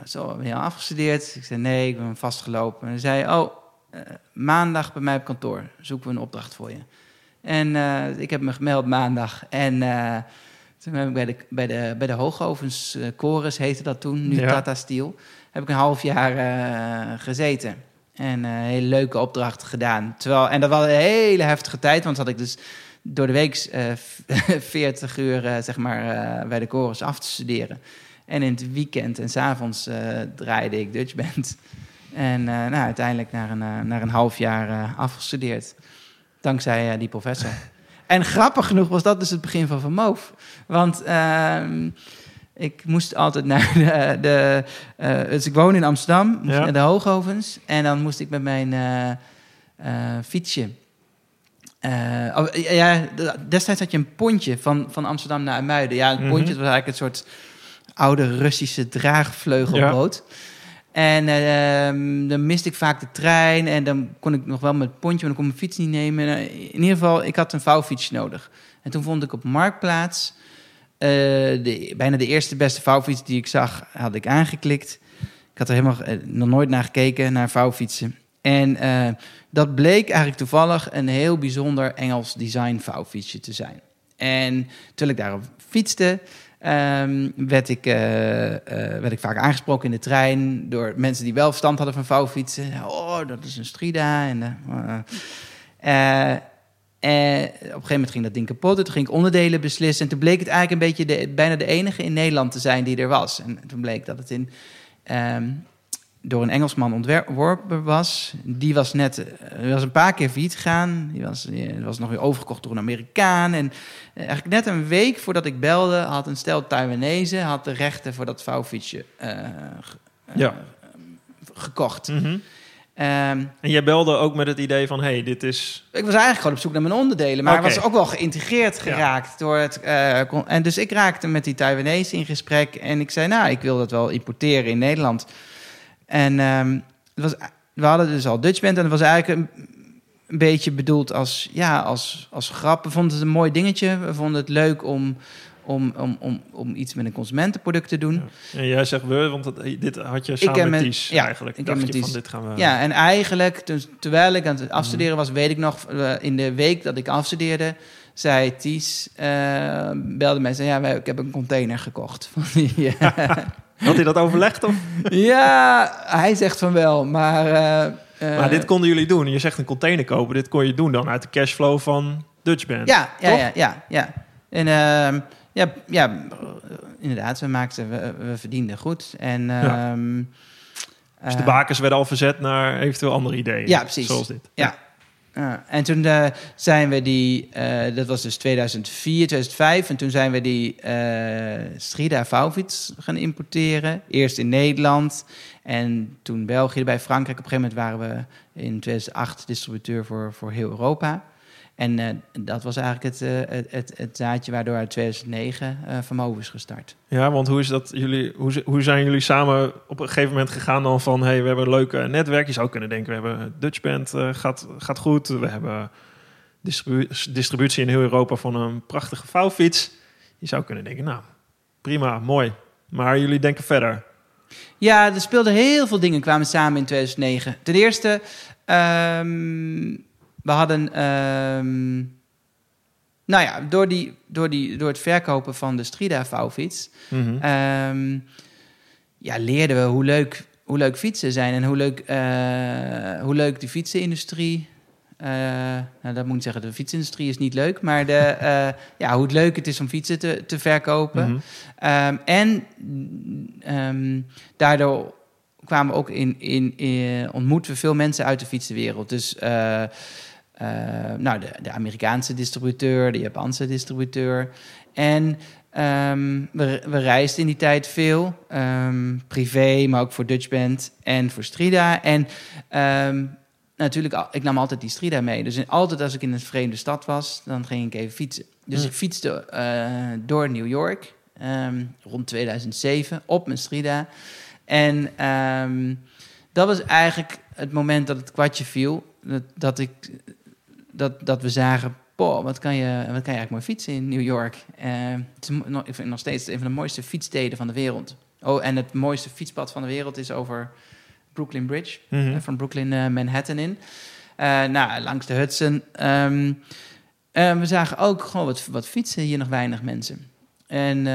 Speaker 2: zo, ben je afgestudeerd? Ik zei, nee, ik ben vastgelopen. En hij zei, oh, maandag bij mij op kantoor zoeken we een opdracht voor je. En eh, ik heb me gemeld maandag. En eh, toen heb ik bij de, bij de, bij de Hoogovens, eh Chorus heette dat toen, nu
Speaker 3: Ja.
Speaker 2: Tata Steel, heb ik een half jaar gezeten. En een hele leuke opdracht gedaan. Terwijl, en dat was een hele heftige tijd, want had ik dus door de week eh, 40 uur zeg maar, bij de chorus af te studeren. En in het weekend en s'avonds draaide ik Dutch Band. En nou, uiteindelijk naar een, naar een half jaar afgestudeerd. Dankzij eh, die professor. En grappig genoeg was dat dus het begin van Van Moof. Want ehm, ik moest altijd naar de... de dus ik woon in Amsterdam, moest
Speaker 3: Ja.
Speaker 2: naar de Hoogovens. En dan moest ik met mijn eh, fietsje... oh, ja, de- destijds had je een pontje van, van Amsterdam naar Muiden. Ja, een
Speaker 3: Mhm.
Speaker 2: pontje dat was eigenlijk een soort oude Russische draagvleugelboot. En ehm, dan miste ik vaak de trein en dan kon ik nog wel met pontje, maar dan kon mijn fiets niet nemen. En, eh, in ieder geval, ik had een vouwfietsje nodig. En toen vond ik op Marktplaats eh, de, bijna de eerste beste vouwfiets die ik zag, had ik aangeklikt. Ik had er helemaal eh, nog nooit naar gekeken, naar vouwfietsen. En eh, dat bleek eigenlijk toevallig een heel bijzonder Engels design vouwfietsje te zijn. En terwijl ik daarop fietste, ehm, werd, ik, eh, eh, werd ik vaak aangesproken in de trein door mensen die wel verstand hadden van vouwfietsen. Oh, dat is een Strida. En, eh, op een gegeven moment ging dat ding kapot. Toen ging ik onderdelen beslissen. En toen bleek het eigenlijk een beetje de, bijna de enige in Nederland te zijn die er was. En toen bleek dat het in, ehm, door een Engelsman ontworpen was. Die was net was een paar keer failliet gegaan. Die was, die was nog weer overgekocht door een Amerikaan. En uh, eigenlijk net een week voordat ik belde... had een stel Taiwanese had de rechten voor dat vouwfietsje uh,
Speaker 1: Ja.
Speaker 2: gekocht.
Speaker 1: Mhm.
Speaker 2: Ehm,
Speaker 1: En jij belde ook met het idee van, hey, dit is...
Speaker 2: ik was eigenlijk gewoon op zoek naar mijn onderdelen. Maar ik was ook wel geïntegreerd geraakt door het. eh, en dus ik raakte met die Taiwanese in gesprek. En ik zei, nou, ik wil dat wel importeren in Nederland. En ehm, het was, we hadden dus al Dutch Band. En het was eigenlijk een, een beetje bedoeld als, ja, als, als grap. We vonden het een mooi dingetje. We vonden het leuk om, om, om, om, om iets met een consumentenproduct te doen.
Speaker 1: En jij zegt we, want het- dit had je samen
Speaker 2: heb
Speaker 1: met Ties
Speaker 2: ja,
Speaker 1: eigenlijk.
Speaker 2: ik heb
Speaker 1: Dacht je van, dit gaan we...
Speaker 2: Ja, en eigenlijk, terwijl ik aan het afstuderen
Speaker 1: Mhm.
Speaker 2: was, weet ik nog, eh, in de week dat ik afstudeerde, zei Ties, eh, belde mij en zei, ja, ik heb een container gekocht. Van die, eh,
Speaker 1: Had hij dat overlegd of?
Speaker 2: ja, hij zegt van wel, maar... eh, eh,
Speaker 1: maar dit konden jullie doen. Je zegt een container kopen. Dit kon je doen dan uit de cashflow van Dutch Band.
Speaker 2: Ja, ja,
Speaker 1: Toch?
Speaker 2: ja, ja, ja. En ehm, ja, ja, inderdaad, we maakten, we, we verdienden goed. En,
Speaker 1: Ja.
Speaker 2: ehm,
Speaker 1: Dus de
Speaker 2: eh,
Speaker 1: bakers werden al verzet naar eventueel andere ideeën.
Speaker 2: Ja, precies.
Speaker 1: Zoals dit.
Speaker 2: Ja. En toen zijn we die, dat was dus 2004, 2005, en toen zijn we die eh Strida gaan importeren. Eerst in Nederland en toen België, bij Frankrijk. Op een gegeven moment waren we in 2008 distributeur voor, voor heel Europa. En eh, dat was eigenlijk het, eh, het, het, het zaadje waardoor uit 2009 eh Van Moven is gestart.
Speaker 1: Ja, want hoe is dat jullie? Hoe, hoe zijn jullie samen op een gegeven moment gegaan dan van hey, we hebben een leuk eh, netwerk. Je zou kunnen denken, we hebben Dutch Band eh, gaat, gaat goed. We hebben distribu- distributie in heel Europa van een prachtige vouwfiets. Je zou kunnen denken, nou prima, mooi. Maar jullie denken verder.
Speaker 2: Ja, er speelden heel veel dingen kwamen samen in 2009. Ten eerste, ehm, we hadden, ehm, nou ja, door, die, door, die, door het verkopen van de Strida vouwfiets, ehm, ja, leerden we hoe leuk, hoe leuk fietsen zijn en hoe leuk, eh, hoe leuk de fietsenindustrie. eh, nou, dat moet ik zeggen, de fietsindustrie is niet leuk, maar de, eh, ja, hoe het leuk het is om fietsen te, te verkopen.
Speaker 1: Mhm.
Speaker 2: Ehm, en daardoor kwamen we ook in, in, in ontmoeten we veel mensen uit de fietsenwereld. Dus eh, nou, de, de Amerikaanse distributeur, de Japanse distributeur. En ehm, we, we reisden in die tijd veel, ehm, privé, maar ook voor Dutch Band en voor Strida. En ehm, natuurlijk, ik nam altijd die Strida mee. Dus altijd als ik in een vreemde stad was, dan ging ik even fietsen. Dus
Speaker 1: Hmm.
Speaker 2: ik fietste eh, door New York rond 2007 op mijn Strida. En dat was eigenlijk het moment dat het kwartje viel. Dat, dat, ik, dat, dat we zagen, wat kan, je, wat kan je eigenlijk mooi fietsen in New York. Eh, het is nog- ik vind het nog steeds een van de mooiste fietssteden van de wereld. Oh, en het mooiste fietspad van de wereld is over Brooklyn Bridge.
Speaker 1: Mhm.
Speaker 2: eh, van Brooklyn eh, Manhattan in. Nou, langs de Hudson. Ehm, eh, we zagen ook gewoon wat, wat fietsen hier nog weinig mensen. En,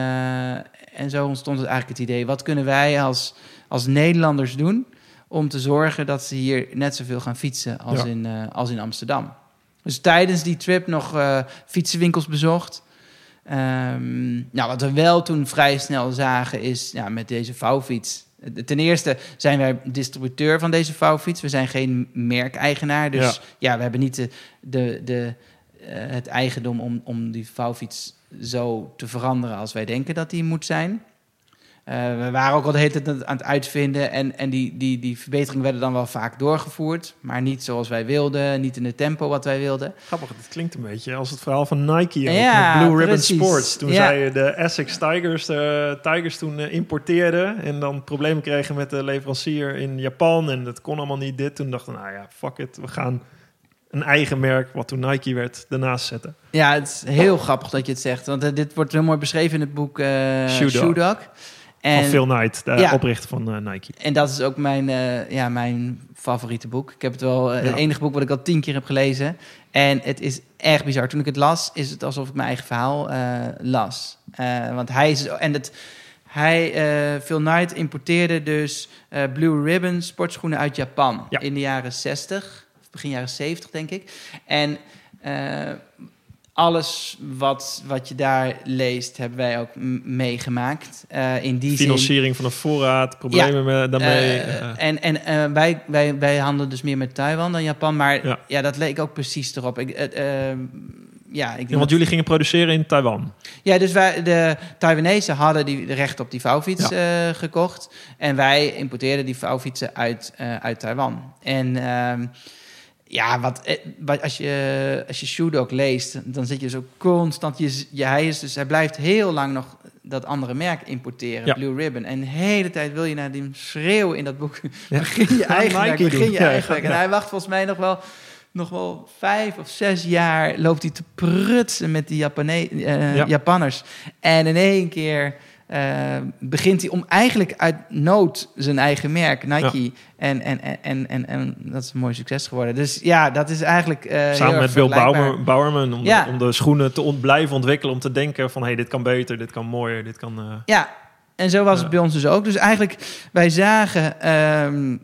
Speaker 2: en zo ontstond het eigenlijk het idee: wat kunnen wij als, als Nederlanders doen om te zorgen dat ze hier net zoveel gaan fietsen als,
Speaker 1: Ja.
Speaker 2: in, als in Amsterdam? Dus tijdens die trip nog eh, fietsenwinkels bezocht. Ehm, nou, wat we wel toen vrij snel zagen is ja, met deze vouwfiets. Ten eerste zijn wij distributeur van deze vouwfiets. We zijn geen merkeigenaar. Dus ja, we hebben niet de, de, de, eh, het eigendom om, om die vouwfiets zo te veranderen als wij denken dat die moet zijn. Eh, we waren ook al de hele tijd aan het uitvinden en, en die, die, die verbeteringen werden dan wel vaak doorgevoerd, maar niet zoals wij wilden, niet in het tempo wat wij wilden.
Speaker 1: Grappig, het klinkt een beetje als het verhaal van Nike
Speaker 2: Ja,
Speaker 1: Blue Ribbon
Speaker 2: precies.
Speaker 1: Sports. Toen
Speaker 2: Ja.
Speaker 1: zij de Essex Tigers, de Tigers toen eh, importeerden en dan problemen kregen met de leverancier in Japan en dat kon allemaal niet dit. Toen dachten we, nou ja, fuck it, we gaan een eigen merk, wat toen Nike werd, ernaast zetten.
Speaker 2: Ja, het is heel grappig dat je het zegt, want eh, dit wordt heel mooi beschreven in het boek eh
Speaker 1: Shoe Dog.
Speaker 2: Shoe Dog.
Speaker 1: Van Phil Knight, de
Speaker 2: Ja.
Speaker 1: oprichter van eh, Nike.
Speaker 2: En dat is ook mijn, eh, ja, mijn favoriete boek. Ik heb het wel, eh,
Speaker 1: Ja.
Speaker 2: het enige boek wat ik al tien keer heb gelezen. En het is echt bizar. Toen ik het las, is het alsof ik mijn eigen verhaal las. Want hij is, en het, hij, Phil Knight importeerde dus Blue Ribbon sportschoenen uit Japan
Speaker 1: Ja.
Speaker 2: in de jaren 60, of begin jaren 70 denk ik. En alles wat, wat je daar leest, hebben wij ook meegemaakt. Eh, in die zin.
Speaker 1: Financiering van een voorraad, problemen met, daarmee.
Speaker 2: Eh,
Speaker 1: eh,
Speaker 2: en en eh, wij, wij, wij handelen dus meer met Taiwan dan Japan. Maar
Speaker 1: Ja.
Speaker 2: ja, dat leek ook precies erop. Ik, het, eh, ja, ik
Speaker 1: ja, want jullie gingen produceren in Taiwan.
Speaker 2: ja, dus wij, de Taiwanese hadden die de recht op die vouwfiets eh, gekocht. En wij importeerden die vouwfietsen uit, eh, uit Taiwan. En ehm, ja, wat, eh, wat, als je, als je Shoe Dog leest, dan zit je zo constant... Je, je, hij, is dus, hij blijft heel lang nog dat andere merk importeren,
Speaker 1: Ja.
Speaker 2: Blue Ribbon. En de hele tijd wil je naar die schreeuw in dat boek...
Speaker 1: Ja.
Speaker 2: begin je eigen
Speaker 1: Nike
Speaker 2: werk, begin je eigen werk. En hij wacht volgens mij nog wel nog wel vijf of zes jaar loopt hij te prutsen met die Japane eh,
Speaker 1: Ja.
Speaker 2: Japanners. En in één keer eh, begint hij om eigenlijk uit nood zijn eigen merk, Nike. En, en, en, en, en, en dat is een mooi succes geworden. Dus ja, dat is eigenlijk eh,
Speaker 1: Samen met Bill. Bauer, Bauerman om,
Speaker 2: Ja.
Speaker 1: de, om de schoenen te ont, blijven ontwikkelen. Om te denken van, hey, dit kan beter, dit kan mooier, dit kan... eh,
Speaker 2: Ja, en zo was het bij ons dus ook. Dus eigenlijk, wij zagen... ehm,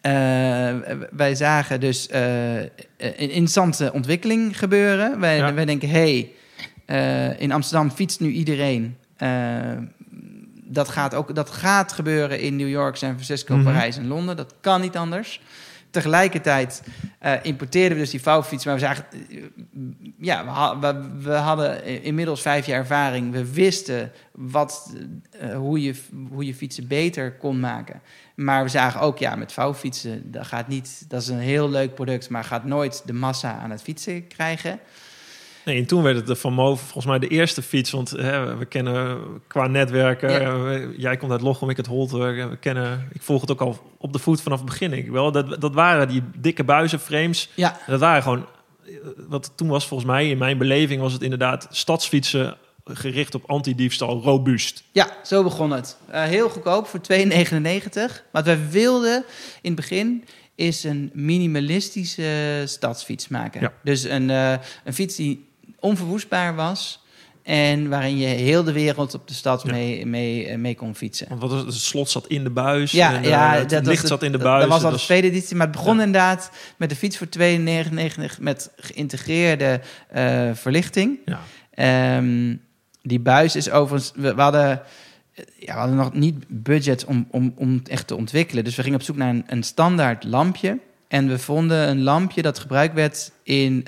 Speaker 2: eh, wij zagen dus eh, een interessante ontwikkeling gebeuren. Wij,
Speaker 1: Ja.
Speaker 2: wij denken, hé, hey, in Amsterdam fietst nu iedereen. Eh, dat, gaat ook, dat gaat gebeuren in New York, San Francisco,
Speaker 1: Mhm.
Speaker 2: Parijs en Londen. Dat kan niet anders. Tegelijkertijd eh, importeerden we dus die vouwfiets. Maar we zagen, eh, ja, we, ha- we, we hadden inmiddels vijf jaar ervaring. We wisten wat, hoe, je, hoe je fietsen beter kon maken. Maar we zagen ook, ja, met vouwfietsen, dat gaat niet. Dat is een heel leuk product, maar gaat nooit de massa aan het fietsen krijgen.
Speaker 1: Nee, en toen werd het de Van Moof volgens mij de eerste fiets. Want hè, we kennen qua netwerken...
Speaker 2: Ja.
Speaker 1: eh, jij komt uit Lochem, ik het Holte. We kennen, ik volg het ook al op de voet vanaf het begin. Ik wel, dat, dat waren die dikke buizenframes.
Speaker 2: Ja,
Speaker 1: Dat waren gewoon... eh, Wat toen was volgens mij, in mijn beleving... was het inderdaad stadsfietsen gericht op antidiefstal, robuust.
Speaker 2: Ja, zo begon het. Eh, heel goedkoop voor 2,99. Wat wij wilden in het begin is een minimalistische stadsfiets maken.
Speaker 1: Ja.
Speaker 2: Dus een, eh, een fiets die onverwoestbaar was en waarin je heel de wereld op de stad
Speaker 1: Ja.
Speaker 2: mee, mee, eh, mee kon fietsen.
Speaker 1: Want wat was het? Slot zat in de buis.
Speaker 2: Ja,
Speaker 1: en, eh,
Speaker 2: ja
Speaker 1: het
Speaker 2: dat
Speaker 1: licht zat in de buis.
Speaker 2: Dat was al de tweede editie, maar het begon
Speaker 1: Ja.
Speaker 2: inderdaad met de fiets voor 2,99 met geïntegreerde eh, verlichting.
Speaker 1: Ja.
Speaker 2: Ehm, die buis is overigens... We, we hadden, ja, we hadden nog niet budget om, om, om echt te ontwikkelen. Dus we gingen op zoek naar een, een standaard lampje. En we vonden een lampje dat gebruikt werd in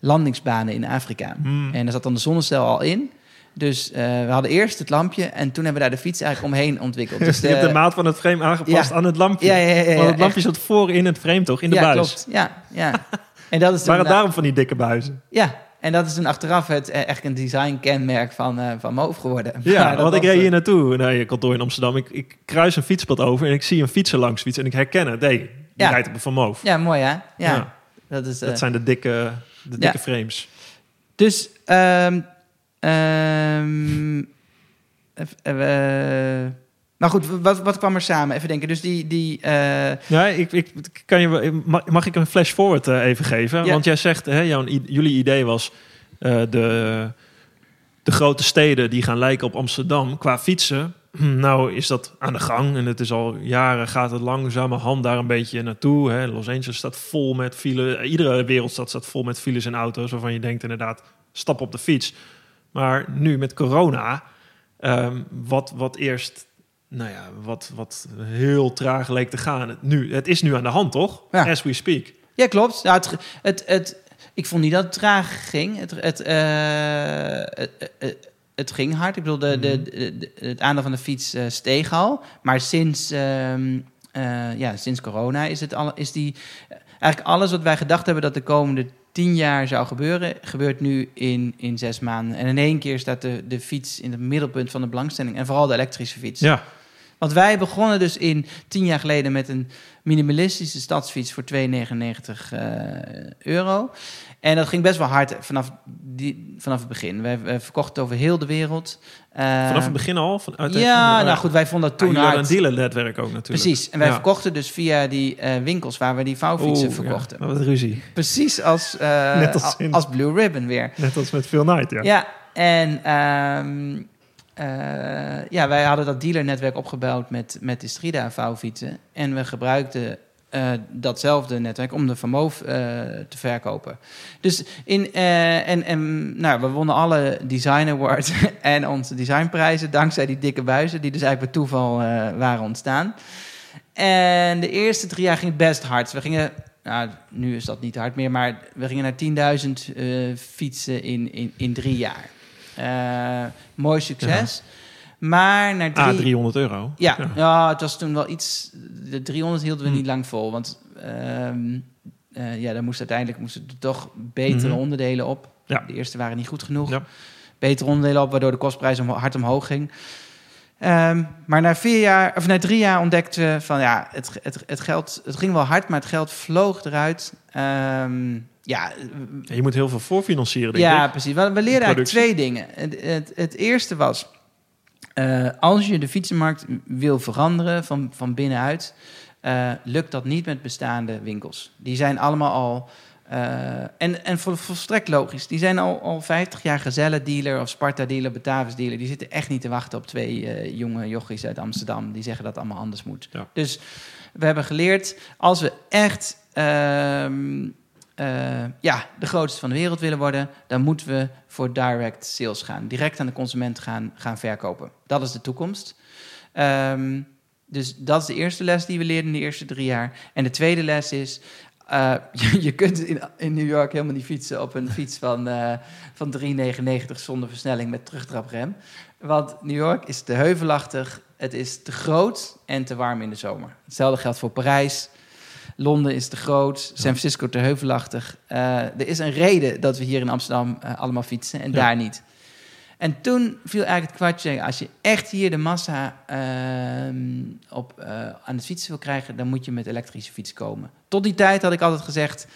Speaker 2: landingsbanen in Afrika.
Speaker 1: Hmm.
Speaker 2: En daar zat dan de zonnecel al in. Dus eh, we hadden eerst het lampje en toen hebben we daar de fiets eigenlijk omheen ontwikkeld. Dus
Speaker 1: je hebt de maat van het frame aangepast
Speaker 2: Ja.
Speaker 1: aan het lampje.
Speaker 2: Ja, ja, ja, ja,
Speaker 1: Want het lampje
Speaker 2: echt.
Speaker 1: zat voor in het frame toch? In de
Speaker 2: ja,
Speaker 1: buis.
Speaker 2: klopt. Ja, ja. En dat is
Speaker 1: Waren het daarom van die dikke buizen?
Speaker 2: Ja, en dat is toen achteraf het eh, echt een design-kenmerk van, eh van Moof geworden.
Speaker 1: Ja, want ik reed
Speaker 2: eh,
Speaker 1: hier naartoe, naar je kantoor in Amsterdam. Ik, ik kruis een fietspad over en ik zie een fietser langs fietsen. En ik herken het. Nee, die
Speaker 2: Ja.
Speaker 1: rijdt op een Van Moof.
Speaker 2: Ja, mooi hè? Ja,
Speaker 1: Ja.
Speaker 2: dat is... eh,
Speaker 1: Dat zijn de dikke, de
Speaker 2: Ja.
Speaker 1: dikke frames.
Speaker 2: Dus, eh, nou goed, wat, wat kwam er samen? Even denken. Dus die... die eh,
Speaker 1: Ja, ik, ik, kan je, mag, mag ik een flash forward eh, even geven?
Speaker 2: Ja.
Speaker 1: Want jij zegt, hè, jouw, jullie idee was de, de grote steden die gaan lijken op Amsterdam qua fietsen. Nou is dat aan de gang en het is al jaren gaat het langzamerhand daar een beetje naartoe. Hè. Los Angeles staat vol met files. Iedere wereldstad staat vol met files en auto's waarvan je denkt inderdaad stap op de fiets. Maar nu met corona, ehm, wat, wat eerst, nou ja, wat, wat heel traag leek te gaan. Het, nu, het is nu aan de hand, toch?
Speaker 2: Ja.
Speaker 1: As we speak.
Speaker 2: ja, klopt. Nou, het, het, het, ik vond niet dat het traag ging. Het, het, eh, het, ging hard. Ik bedoel, de, de, de- de- het aandeel van de fiets eh, steeg al. Maar sinds, ehm, eh, ja, sinds corona is, het al, is die... Eigenlijk alles wat wij gedacht hebben dat de komende tien jaar zou gebeuren... gebeurt nu in, in zes maanden. En in één keer staat de, de fiets in het middelpunt van de belangstelling. En vooral de elektrische fiets.
Speaker 1: Ja,
Speaker 2: Want wij begonnen dus in tien jaar geleden met een minimalistische stadsfiets voor 2,99 eh, euro. En dat ging best wel hard vanaf, die, vanaf het begin. Wij, wij verkochten het over heel de wereld. Eh,
Speaker 1: vanaf het begin al. Van, uit
Speaker 2: ja, nou goed, wij vonden dat
Speaker 1: Toen hadden
Speaker 2: hard.
Speaker 1: een dealernetwerk ook natuurlijk.
Speaker 2: Precies. En wij
Speaker 1: Ja.
Speaker 2: verkochten dus via die eh, winkels waar we die vouwfietsen
Speaker 1: Oeh,
Speaker 2: verkochten.
Speaker 1: Ja, wat ruzie.
Speaker 2: Precies als,
Speaker 1: Net als in-
Speaker 2: als Blue Ribbon weer.
Speaker 1: Net als met Phil Knight, ja.
Speaker 2: Ja, en ehm, eh, ja, wij hadden dat dealernetwerk opgebouwd met, met de Strida vouwfietsen. En we gebruikten eh, datzelfde netwerk om de Van Moof eh, te verkopen. Dus in, eh, en, en nou, we wonnen alle design awards en onze designprijzen dankzij die dikke buizen, die dus eigenlijk bij toeval eh, waren ontstaan. En de eerste drie jaar ging het best hard. We gingen, nou, nu is dat niet hard meer, maar we gingen naar 10.000 eh, fietsen in, in, in drie jaar. Eh, mooi succes. Maar na drie...
Speaker 1: Ah, 300 euro.
Speaker 2: Ja,
Speaker 1: Ja.
Speaker 2: ja. het was toen wel iets. De 300 hielden we
Speaker 1: Hm.
Speaker 2: niet lang vol. Want ehm, eh, ja, daar moest uiteindelijk moesten er toch betere
Speaker 1: Mhm.
Speaker 2: onderdelen op.
Speaker 1: Ja.
Speaker 2: De eerste waren niet goed genoeg.
Speaker 1: Ja.
Speaker 2: Betere onderdelen op, waardoor de kostprijs om, hard omhoog ging. Ehm, maar na vier jaar, of na drie jaar ontdekten we van ja, het, het, het geld, het ging wel hard, maar het geld vloog eruit. Ehm, ja,
Speaker 1: je moet heel veel voorfinancieren, denk
Speaker 2: ja,
Speaker 1: ik.
Speaker 2: precies. We, we leerden eigenlijk twee dingen. Het, het, het eerste was, eh, als je de fietsenmarkt wil veranderen van, van binnenuit, eh, lukt dat niet met bestaande winkels. Die zijn allemaal al, eh, en, en vol, volstrekt logisch, die zijn al, al 50 jaar Gazelle-dealer of Sparta-dealer, Batavis-dealer. Die zitten echt niet te wachten op twee jonge jochies uit Amsterdam. Die zeggen dat het allemaal anders moet.
Speaker 1: Ja.
Speaker 2: Dus we hebben geleerd, als we echt eh, ja, de grootste van de wereld willen worden, dan moeten we voor direct sales gaan. Direct aan de consument gaan, gaan verkopen. Dat is de toekomst. Ehm, dus dat is de eerste les die we leerden in de eerste drie jaar. En de tweede les is, eh, je, je kunt in, in New York helemaal niet fietsen op een fiets van, eh van 3,99 zonder versnelling met terugtraprem. Want New York is te heuvelachtig, het is te groot en te warm in de zomer. Hetzelfde geldt voor Parijs. Londen is te groot, San Francisco te heuvelachtig. Eh, er is een reden dat we hier in Amsterdam eh, allemaal fietsen en
Speaker 1: Ja.
Speaker 2: daar niet. En toen viel eigenlijk het kwartje, als je echt hier de massa ehm, op, eh, aan het fietsen wil krijgen, dan moet je met elektrische fiets komen. Tot die tijd had ik altijd gezegd,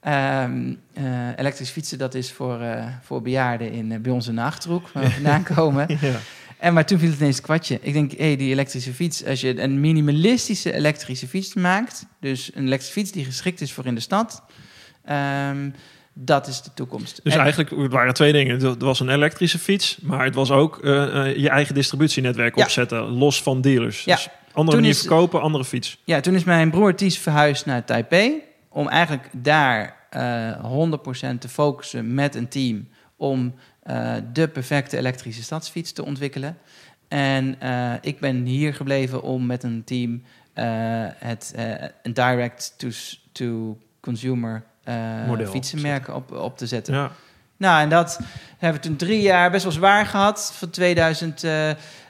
Speaker 2: ehm, eh, elektrisch fietsen dat is voor, voor bejaarden in, bij ons in de Achterhoek, waar we vandaan komen.
Speaker 1: Ja.
Speaker 2: En maar toen viel het ineens het kwartje. Ik denk, hé, hey, die elektrische fiets, als je een minimalistische elektrische fiets maakt, dus een elektrische fiets die geschikt is voor in de stad, ehm, dat is de toekomst.
Speaker 1: Dus
Speaker 2: En-
Speaker 1: eigenlijk het waren twee dingen. Het was een elektrische fiets, maar het was ook eh, eh, je eigen distributienetwerk
Speaker 2: Ja.
Speaker 1: opzetten, los van dealers.
Speaker 2: Ja.
Speaker 1: Dus andere
Speaker 2: Toen
Speaker 1: manier
Speaker 2: is-
Speaker 1: verkopen, andere fiets.
Speaker 2: Ja, toen is mijn broer Ties verhuisd naar Taipei. Om eigenlijk daar eh 100% te focussen met een team. Om eh, de perfecte elektrische stadsfiets te ontwikkelen. En eh, ik ben hier gebleven om met een team eh, het eh, een direct-to-consumer fietsenmerk op, op te zetten.
Speaker 1: Ja.
Speaker 2: Nou, en dat hebben we toen drie jaar best wel zwaar gehad. Van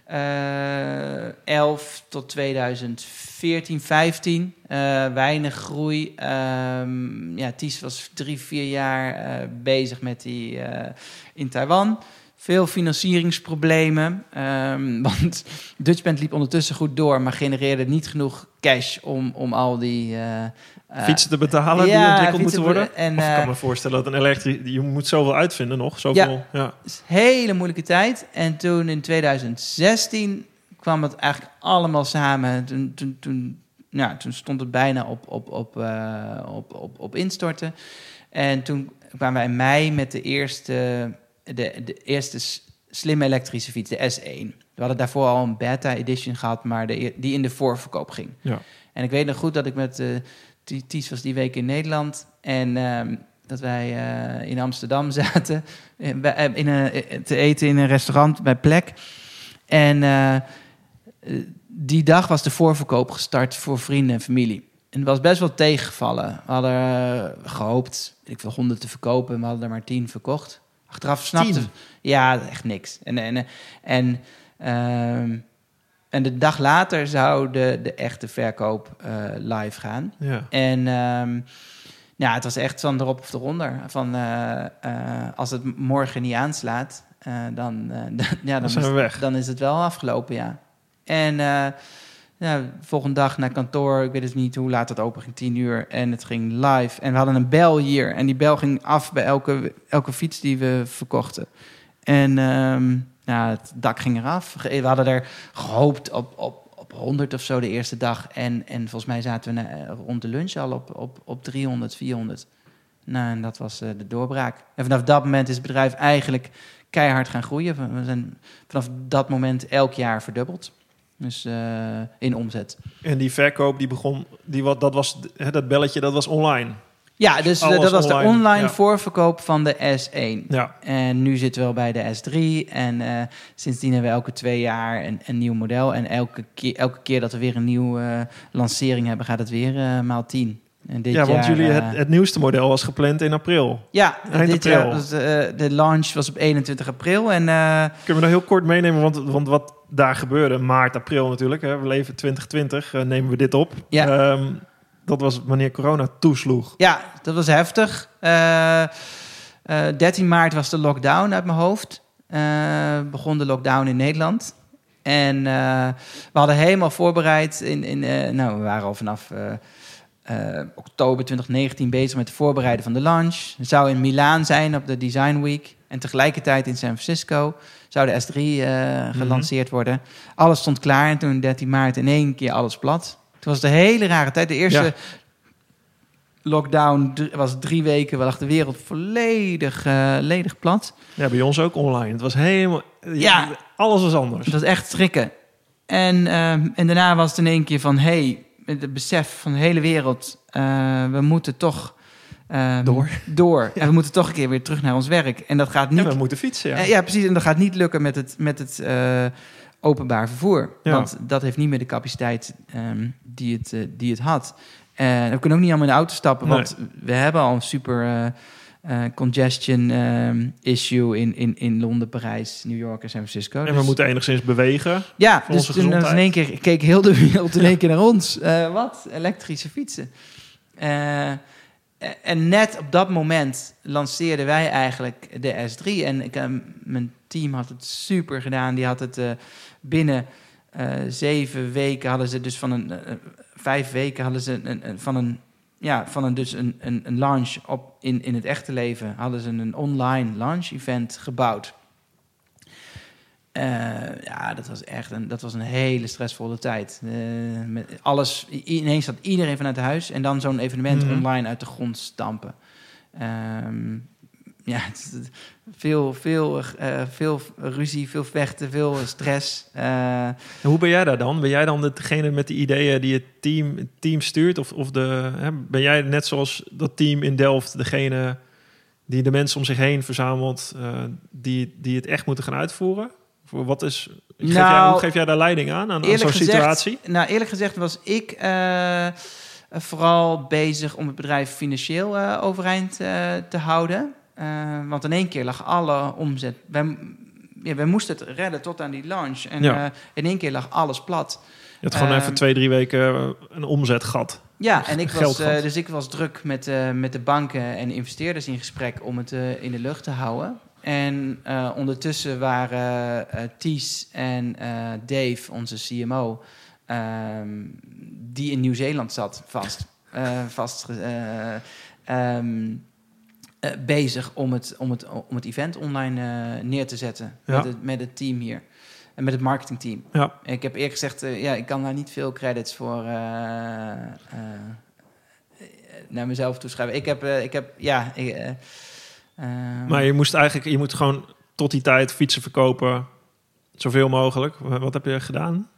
Speaker 2: 2011 tot 2014, 15. Eh, weinig groei. Ehm, ja, Ties was drie, vier jaar eh, bezig met die eh, in Taiwan. Veel financieringsproblemen. ehm, want Dutchband liep ondertussen goed door, maar genereerde niet genoeg cash om, om al die... eh, eh,
Speaker 1: Fietsen te betalen
Speaker 2: ja,
Speaker 1: die ontwikkeld moeten worden.
Speaker 2: en,
Speaker 1: of ik kan
Speaker 2: eh,
Speaker 1: me voorstellen dat een elektrisch... Je moet zoveel uitvinden nog. Zoveel, ja.
Speaker 2: is een hele moeilijke tijd. En toen in 2016 kwam het eigenlijk allemaal samen. Toen, toen, toen, ja, toen stond het bijna op, op, op, eh, op, op, op instorten. En toen kwamen wij in mei met de eerste, de, de eerste slimme elektrische fiets, de S1. We hadden daarvoor al een beta edition gehad, maar de, e- die in de voorverkoop ging.
Speaker 1: Ja.
Speaker 2: En ik weet nog goed dat ik met eh T- Ties was die week in Nederland. En ehm, dat wij eh, in Amsterdam zaten eh, bij- in een, eh, te eten in een restaurant bij Plek. En die dag was de voorverkoop gestart voor vrienden en familie. En het was best wel tegengevallen. We hadden eh, gehoopt, ik veel, honderd te verkopen. En we hadden er maar tien verkocht. Achteraf snapte...
Speaker 1: Tien?
Speaker 2: Ja, echt niks. En, en, en, ehm, en de dag later zou de, de echte verkoop eh, live gaan.
Speaker 1: Ja.
Speaker 2: En ehm, ja, het was echt van erop of eronder. Van, eh, eh, als het morgen niet aanslaat, dan, dan, ja, dan,
Speaker 1: zijn
Speaker 2: is,
Speaker 1: weg.
Speaker 2: dan is het wel afgelopen, ja. En ja, volgende dag naar kantoor, ik weet het niet hoe laat het open ging, tien uur. En het ging live. En we hadden een bel hier. En die bel ging af bij elke, elke fiets die we verkochten. En ehm, ja, het dak ging eraf. We hadden er gehoopt op, op, op 100 of zo de eerste dag. En, en volgens mij zaten we na- rond de lunch al op, op, op 300, 400. Nou, en dat was eh, de doorbraak. En vanaf dat moment is het bedrijf eigenlijk keihard gaan groeien. We zijn vanaf dat moment elk jaar verdubbeld. Dus eh, in omzet.
Speaker 1: En die verkoop, die begon, die, wat, dat was, hè, dat belletje, dat was online.
Speaker 2: Ja, dus
Speaker 1: Alles
Speaker 2: dat was de
Speaker 1: online, ja.
Speaker 2: voorverkoop van de S1.
Speaker 1: Ja,
Speaker 2: En nu zitten we al bij de S3. En eh, sindsdien hebben we elke twee jaar een, een nieuw model. En elke keer, elke keer dat we weer een nieuwe eh, lancering hebben, gaat het weer eh, maal 10. En dit
Speaker 1: ja want
Speaker 2: jaar,
Speaker 1: jullie, het, het nieuwste model was gepland in april.
Speaker 2: ja,
Speaker 1: eind
Speaker 2: dit jaar
Speaker 1: april.
Speaker 2: was de, de launch was op 21 april. En
Speaker 1: Kunnen we nog heel kort meenemen, want, want wat daar gebeurde, maart, april natuurlijk, hè, we leven 2020, eh, nemen we dit op.
Speaker 2: Ja.
Speaker 1: Ehm, dat was wanneer corona toesloeg.
Speaker 2: ja, dat was heftig. Eh, eh, 13 maart was de lockdown uit mijn hoofd. Eh, begon de lockdown in Nederland. En eh, we hadden helemaal voorbereid. In, in, eh, nou, we waren al vanaf eh, eh, oktober 2019 bezig met het voorbereiden van de launch. Het zou in Milaan zijn op de Design Week. En tegelijkertijd in San Francisco zou de S3 eh, gelanceerd worden. Alles stond klaar en toen 13 maart in één keer alles plat. Was een hele rare tijd. De eerste
Speaker 1: Ja.
Speaker 2: lockdown was drie weken. lag de wereld volledig, eh, ledig plat.
Speaker 1: Ja, bij ons ook online. Het was helemaal...
Speaker 2: Ja.
Speaker 1: Alles was anders.
Speaker 2: Het was echt schrikken. En, ehm, en daarna was het in één keer van... hey, met het besef van de hele wereld... eh, we moeten toch... ehm,
Speaker 1: Door.
Speaker 2: Door. En we moeten toch een keer weer terug naar ons werk. En dat gaat niet...
Speaker 1: En we moeten fietsen, ja.
Speaker 2: Eh, ja, precies. En dat gaat niet lukken met het, met het openbaar vervoer.
Speaker 1: Ja.
Speaker 2: Want dat heeft niet meer de capaciteit ehm, die, het, eh, die het had. En we kunnen ook niet allemaal in de auto stappen,
Speaker 1: Nee.
Speaker 2: want we hebben al een super eh, eh, congestion ehm, issue in, in, in Londen, Parijs, New York en San Francisco.
Speaker 1: En we
Speaker 2: Dus-
Speaker 1: moeten enigszins bewegen.
Speaker 2: ja, dus toen in één keer keek heel de wereld in één keer naar ons. Eh, wat? Elektrische fietsen. En net op dat moment lanceerden wij eigenlijk de S3. En ik, eh, mijn team had het super gedaan. Die had het eh, binnen eh, zeven weken hadden ze dus van een vijf weken hadden ze een, een- van een ja van een dus een, een launch op in, in het echte leven hadden ze een online launch event gebouwd. Eh, ja, dat was echt een, dat was een hele stressvolle tijd. Eh, met alles, ineens zat iedereen vanuit huis en dan zo'n evenement
Speaker 1: Mhm.
Speaker 2: online uit de grond stampen. Ehm, ja, veel, veel, eh, veel ruzie, veel vechten, veel stress.
Speaker 1: Hoe ben jij daar dan? Ben jij dan degene met de ideeën die het team, het team stuurt? Of, of de, hè, ben jij net zoals dat team in Delft degene die de mensen om zich heen verzamelt, die, die het echt moeten gaan uitvoeren? Wat is, geef jij,
Speaker 2: Nou,
Speaker 1: hoe geef jij daar leiding aan, aan, zo'n situatie?
Speaker 2: Nou, eerlijk gezegd was ik eh, vooral bezig om het bedrijf financieel eh, overeind eh, te houden. Want in één keer lag alle omzet. Wij, ja, wij moesten het redden tot aan die launch. En
Speaker 1: Ja.
Speaker 2: in één keer lag alles plat.
Speaker 1: Je had gewoon
Speaker 2: Ehm,
Speaker 1: even twee, drie weken een omzetgat.
Speaker 2: Ja, en ik was, dus ik was druk met, met de banken en investeerders in gesprek om het in de lucht te houden. En eh, ondertussen waren eh Ties en eh, Dave, onze CMO, ehm, die in Nieuw-Zeeland zat, vast, vast eh, ehm, eh, bezig om het, om, het, om het event online neer te zetten
Speaker 1: Ja.
Speaker 2: met, het, met het team hier. En met het marketingteam.
Speaker 1: Ja.
Speaker 2: Ik heb eerlijk gezegd, ja, ik kan daar niet veel credits voor naar mezelf toeschrijven. Ik heb, ik heb ja, ik,
Speaker 1: Maar je moest eigenlijk, je moet gewoon tot die tijd fietsen verkopen, zoveel mogelijk. Wat heb je gedaan?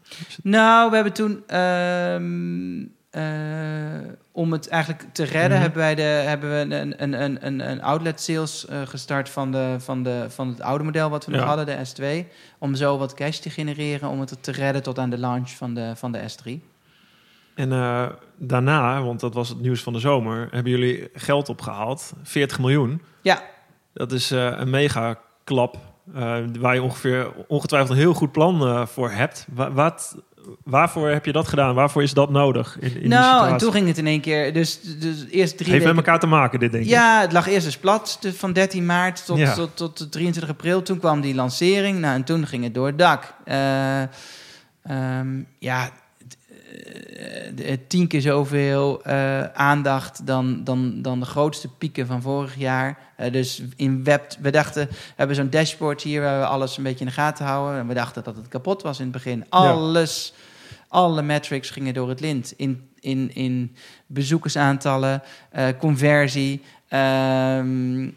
Speaker 2: Nou, we hebben toen ehm, eh, om het eigenlijk te redden,
Speaker 1: Mhm.
Speaker 2: hebben wij de, hebben we een, een, een, een, een outlet sales eh, gestart van, de, van, de, van het oude model wat we nog hadden, de S2, om zo wat cash te genereren om het te redden tot aan de launch van de, van de S3.
Speaker 1: En eh, daarna, want dat was het nieuws van de zomer, hebben jullie geld opgehaald. 40 miljoen.
Speaker 2: Ja.
Speaker 1: Dat is eh, een mega klap. eh, waar je ongeveer ongetwijfeld een heel goed plan voor hebt. Wa- wat, waarvoor heb je dat gedaan? Waarvoor is dat nodig? In, in
Speaker 2: nou, en toen ging het in één keer, dus, dus eerst drie
Speaker 1: Heeft
Speaker 2: weken...
Speaker 1: met elkaar te maken, dit denk ik.
Speaker 2: Ja, het lag eerst dus plat de- van 13 maart tot,
Speaker 1: Ja.
Speaker 2: tot, tot 23 april. Toen kwam die lancering. Nou, en toen ging het door het dak. Eh, ehm, ja, tien keer zoveel eh, aandacht dan, dan, dan de grootste pieken van vorig jaar. Eh, dus in web, we dachten, we hebben zo'n dashboard hier waar we alles een beetje in de gaten houden. En we dachten dat het kapot was in het begin. Alles, alle metrics gingen door het lint. In, in, in bezoekersaantallen, eh, conversie, ehm,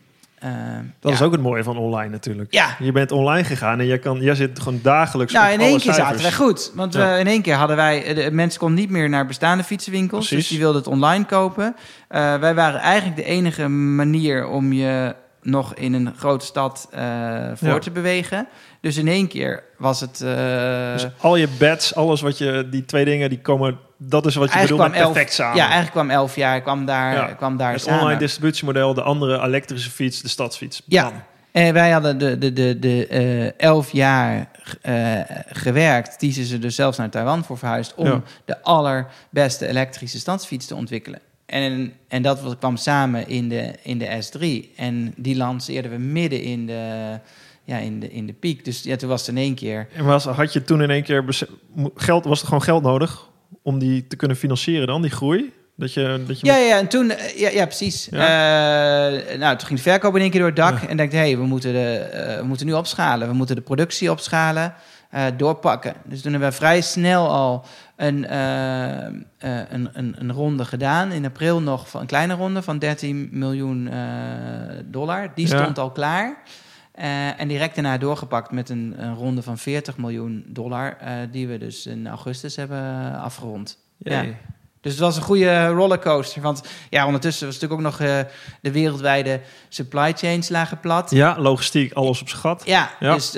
Speaker 1: dat is ook het mooie van online natuurlijk.
Speaker 2: Ja.
Speaker 1: Je bent online gegaan en je kan, jij zit gewoon dagelijks.
Speaker 2: Nou,
Speaker 1: op
Speaker 2: in één keer
Speaker 1: cijfers.
Speaker 2: zaten wij goed. Want we, in één keer hadden wij... De mensen konden niet meer naar bestaande fietsenwinkels.
Speaker 1: Precies.
Speaker 2: Dus die wilden het online kopen. Eh, wij waren eigenlijk de enige manier om je nog in een grote stad eh, voor
Speaker 1: Ja.
Speaker 2: te bewegen. Dus in één keer was het... eh,
Speaker 1: Dus al je bets, alles wat je, die twee dingen, die komen, dat is wat je bedoelt met
Speaker 2: elf-
Speaker 1: perfect samen.
Speaker 2: Ja, eigenlijk kwam elf jaar, kwam daar,
Speaker 1: Ja.
Speaker 2: kwam daar
Speaker 1: het
Speaker 2: samen.
Speaker 1: online distributiemodel, de andere elektrische fiets, de stadsfiets.
Speaker 2: Ja.
Speaker 1: Bam.
Speaker 2: En wij hadden de, de, de, de eh, elf jaar gewerkt. Die ze dus zelfs naar Taiwan voor verhuisd... om
Speaker 1: Ja.
Speaker 2: de allerbeste elektrische stadsfiets te ontwikkelen. En, en dat kwam samen in de, in de S3. En die lanceerden we midden in de, ja, in de, in de piek. Dus ja, toen was het in één keer...
Speaker 1: En was, had je toen in één keer geld, was er gewoon geld nodig om die te kunnen financieren dan, die groei? Dat je, dat je
Speaker 2: Ja, ja, en toen, eh, ja, ja precies. Eh, nou, toen ging de verkoop in één keer door het dak.
Speaker 1: Ja.
Speaker 2: En dacht, hé, hey, we, moeten de, eh, we moeten nu opschalen. We moeten de productie opschalen, doorpakken. Dus toen hebben we vrij snel al een, eh, eh, een, een, een ronde gedaan. In april nog van een kleine ronde van 13 miljoen eh, dollar. Die
Speaker 1: Ja.
Speaker 2: stond al klaar. En direct daarna doorgepakt met een, een ronde van 40 miljoen dollar. die we dus in augustus hebben afgerond. Ja. Dus het was een goede rollercoaster. Want ja, ondertussen was natuurlijk ook nog de wereldwijde supply chains lagen plat.
Speaker 1: Ja, logistiek, alles op gat.
Speaker 2: Ja,
Speaker 1: Ja.
Speaker 2: dus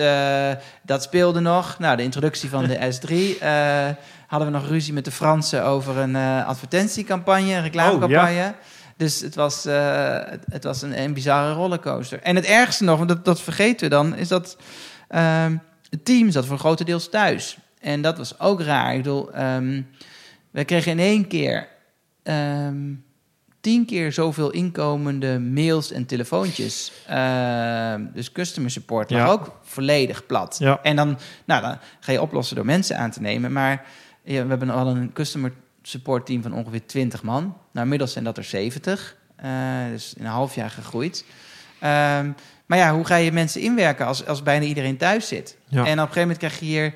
Speaker 2: dat speelde nog. Nou, de introductie van de S3. Hadden we nog ruzie met de Fransen over een eh, advertentiecampagne, een reclamecampagne. Dus het was, eh, het, het was een, een bizarre rollercoaster. En het ergste nog, want dat, dat vergeten we dan, is dat ehm, het team zat voor grotendeels thuis. En dat was ook raar. Ik bedoel, ehm, we kregen in één keer ehm, tien keer zoveel inkomende mails en telefoontjes. Dus customer support lag
Speaker 1: Ja.
Speaker 2: ook volledig plat.
Speaker 1: Ja.
Speaker 2: En dan, nou, dan ga je oplossen door mensen aan te nemen. Maar ja, we hebben al een customer support team van ongeveer 20 man. Nou, inmiddels zijn dat er 70. Eh, dus in een half jaar gegroeid. Ehm, maar ja, hoe ga je mensen inwerken als, als bijna iedereen thuis zit?
Speaker 1: Ja.
Speaker 2: En op een gegeven moment krijg je hier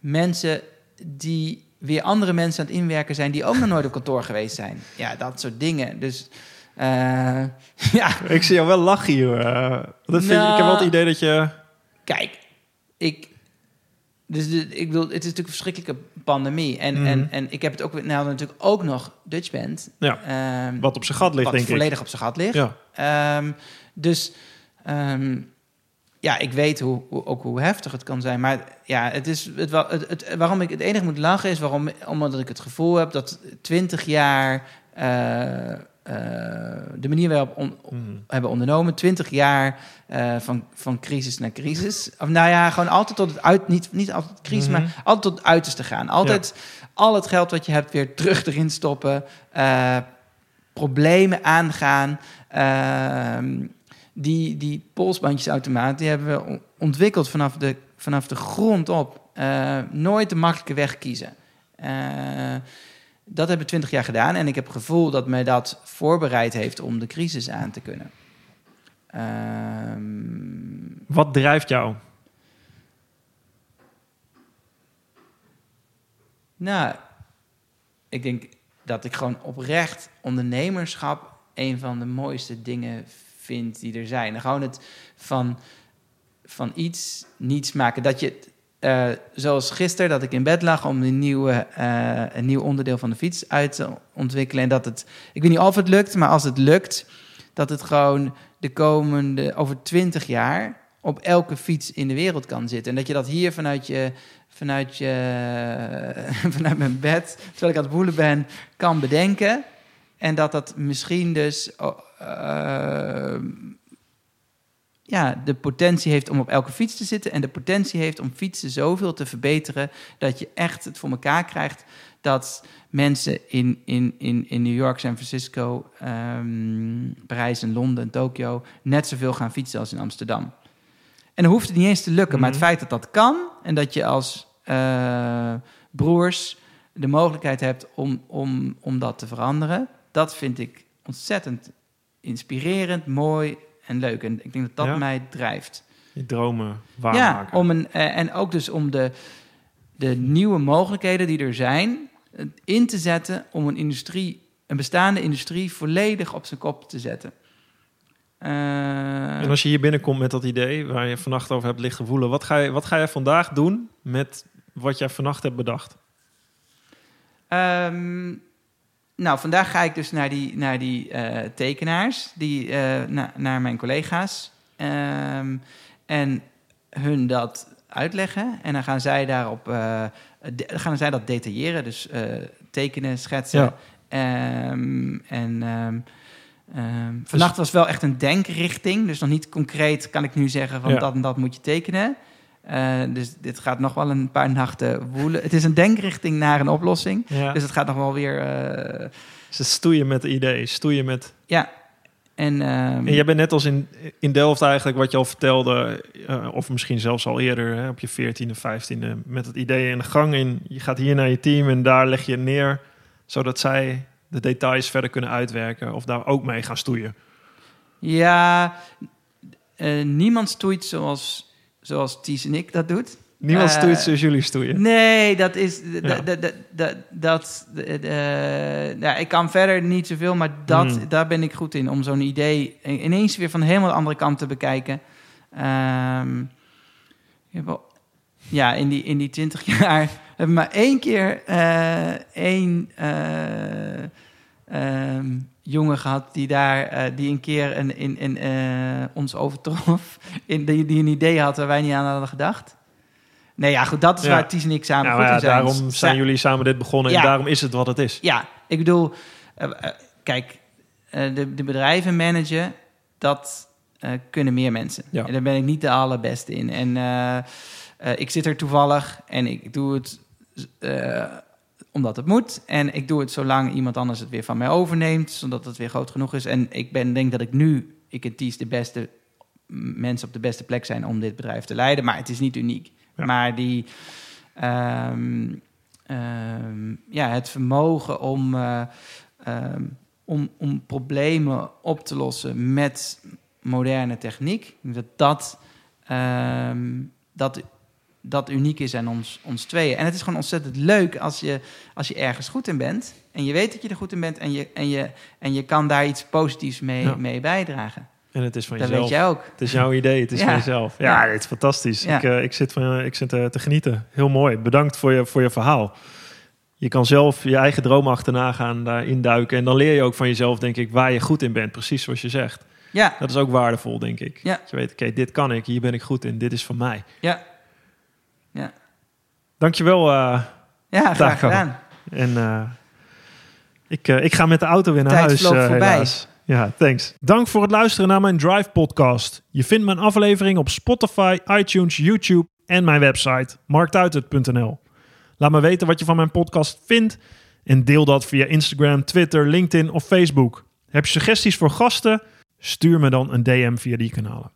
Speaker 2: mensen die weer andere mensen aan het inwerken zijn... die ook nog nooit op kantoor geweest zijn. Ja, dat soort dingen. Dus eh, ja,
Speaker 1: Ik zie jou wel lachen hier. eh. dat vind ik heb wel het
Speaker 2: Nou.
Speaker 1: idee dat je...
Speaker 2: kijk, ik... Dus de, ik bedoel, het is natuurlijk een verschrikkelijke pandemie. En,
Speaker 1: Mhm.
Speaker 2: en, en ik heb het ook... Nou, natuurlijk ook nog Dutch Band.
Speaker 1: Ja,
Speaker 2: ehm,
Speaker 1: wat op zijn gat ligt,
Speaker 2: wat
Speaker 1: denk ik.
Speaker 2: volledig op zijn gat ligt.
Speaker 1: Ja.
Speaker 2: Ehm, dus ehm, ja, ik weet hoe, hoe, ook hoe heftig het kan zijn. Maar ja, het is het, het, het- waarom ik het enige moet lachen is waarom, omdat ik het gevoel heb dat 20 jaar eh, de manier waarop we on-
Speaker 1: Mhm.
Speaker 2: hebben ondernomen, 20 jaar eh, van, van crisis naar crisis. Of nou ja, gewoon altijd tot het uit, niet, niet altijd crisis,
Speaker 1: Mhm.
Speaker 2: maar altijd tot het uiterste gaan. Altijd al het geld wat je hebt weer terug erin stoppen. eh, problemen aangaan. Ehm, die, die polsbandjesautomaat, die hebben we on- ontwikkeld vanaf de, vanaf de grond op. Eh, nooit de makkelijke weg kiezen. Eh, dat hebben we twintig jaar gedaan. En ik heb het gevoel dat mij dat voorbereid heeft om de crisis aan te kunnen. Ehm,
Speaker 1: Wat drijft jou?
Speaker 2: Nou, ik denk dat ik gewoon oprecht ondernemerschap een van de mooiste dingen vind die er zijn. En gewoon het van, van iets niets maken. Dat je, eh, zoals gisteren, dat ik in bed lag om een, nieuwe, eh, een nieuw onderdeel van de fiets uit te ontwikkelen. En dat het, ik weet niet of het lukt, maar als het lukt, dat het gewoon de komende, over twintig jaar op elke fiets in de wereld kan zitten. En dat je dat hier vanuit je, vanuit je, vanuit mijn bed, terwijl ik aan het woelen ben, kan bedenken. En dat dat misschien dus oh, eh, ja, de potentie heeft om op elke fiets te zitten. En de potentie heeft om fietsen zoveel te verbeteren. dat je echt het voor elkaar krijgt. dat mensen in, in, in, in New York, San Francisco, ehm, Parijs en Londen en Tokio. net zoveel gaan fietsen als in Amsterdam. En dan hoeft het niet eens te lukken. Maar het
Speaker 1: Mhm.
Speaker 2: feit dat dat kan. en dat je als eh, broers de mogelijkheid hebt om, om, om dat te veranderen. dat vind ik ontzettend inspirerend, mooi en leuk. En ik denk dat dat
Speaker 1: Ja.
Speaker 2: mij drijft.
Speaker 1: Je dromen
Speaker 2: Ja,
Speaker 1: waarmaken.
Speaker 2: om een, eh, en ook dus om de, de nieuwe mogelijkheden die er zijn eh, in te zetten om een industrie, een bestaande industrie volledig op zijn kop te zetten.
Speaker 1: en als je hier binnenkomt met dat idee waar je vannacht over hebt liggen voelen, wat ga je, wat ga je vandaag doen met wat jij vannacht hebt bedacht?
Speaker 2: Ehm, nou, vandaag ga ik dus naar die, naar die uh, tekenaars, die, uh, na, naar mijn collega's. Um, en hun dat uitleggen. En dan gaan zij daarop uh, de, gaan zij dat detailleren. Dus tekenen, schetsen. Ja. Um, en dus vannacht was wel echt een denkrichting. Dus nog niet concreet kan ik nu zeggen van ja. dat en dat moet je tekenen. Uh, dus dit gaat nog wel een paar nachten woelen. Het is een denkrichting naar een oplossing. Ja. Dus het gaat nog wel weer. Uh...
Speaker 1: Ze stoeien met ideeën, stoeien met.
Speaker 2: Ja. En, um...
Speaker 1: en jij bent net als in, in Delft eigenlijk wat je al vertelde, uh, of misschien zelfs al eerder hè, op je 14e, 15e, met het idee in de gang in. Je gaat hier naar je team en daar leg je neer, zodat zij de details verder kunnen uitwerken of daar ook mee gaan stoeien.
Speaker 2: Ja, niemand stoeit zoals zoals Ties en ik dat doet.
Speaker 1: Niemand uh, stoeit zoals jullie stoeien.
Speaker 2: Nee, dat is... Ja. Dat, dat, ja, ik kan verder niet zoveel, maar dat, mm. daar ben ik goed in. Om zo'n idee ineens weer van helemaal de andere kant te bekijken. Um, ja, in die, in die twintig jaar hebben we maar één keer uh, één... Um, jongen gehad die daar uh, die een keer een, in, in, uh, ons overtrof. In, die, die een idee had waar wij niet aan hadden gedacht. Nee, ja, goed, dat is ja. waar Ties en ik samen
Speaker 1: ja,
Speaker 2: goed
Speaker 1: ja,
Speaker 2: zijn.
Speaker 1: Daarom zijn jullie samen dit begonnen en daarom is het wat het is.
Speaker 2: Ja, ik bedoel, uh, kijk, de, de bedrijven managen, dat kunnen meer mensen. En daar ben ik niet de allerbeste in. En ik zit er toevallig en ik doe het omdat het moet. En ik doe het zolang iemand anders het weer van mij overneemt, zodat het weer groot genoeg is. En ik ben, denk dat ik nu, ik en Ties, de beste mensen op de beste plek zijn om dit bedrijf te leiden. Maar het is niet uniek. Ja. Maar die, um, um, ja, het vermogen om, uh, um, om, om problemen op te lossen met moderne techniek, dat dat, dat dat uniek is aan ons, ons tweeën. En het is gewoon ontzettend leuk als je, als je ergens goed in bent. En je weet dat je er goed in bent. En je, en je, en je kan daar iets positiefs mee, mee bijdragen.
Speaker 1: En het is van
Speaker 2: dat
Speaker 1: jezelf.
Speaker 2: weet jij ook.
Speaker 1: Het is jouw idee, het is ja. van jezelf. Ja, ja, het is fantastisch. Ik, uh, ik zit, van, ik zit uh, te genieten. Heel mooi. Bedankt voor je, voor je verhaal. Je kan zelf je eigen droom achterna gaan, daarin duiken. En dan leer je ook van jezelf, denk ik, waar je goed in bent. Precies zoals je zegt.
Speaker 2: Ja.
Speaker 1: Dat is ook waardevol, denk ik. Ja. Je weet, oké, dit kan ik, hier ben ik goed in, dit is van mij.
Speaker 2: Ja. Ja.
Speaker 1: Dankjewel. Uh,
Speaker 2: ja, graag gedaan.
Speaker 1: En uh, ik, uh, ik ga met de auto weer naar
Speaker 2: Tijd
Speaker 1: huis.
Speaker 2: voorbij.
Speaker 1: Helaas. Ja, thanks. Dank voor het luisteren naar mijn Drive podcast. Je vindt mijn aflevering op Spotify, iTunes, YouTube en mijn website marktuitert.nl. Laat me weten wat je van mijn podcast vindt en deel dat via Instagram, Twitter, LinkedIn of Facebook. Heb je suggesties voor gasten? Stuur me dan een DM via die kanalen.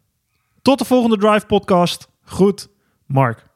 Speaker 1: Tot de volgende Drive podcast. Goed, Mark.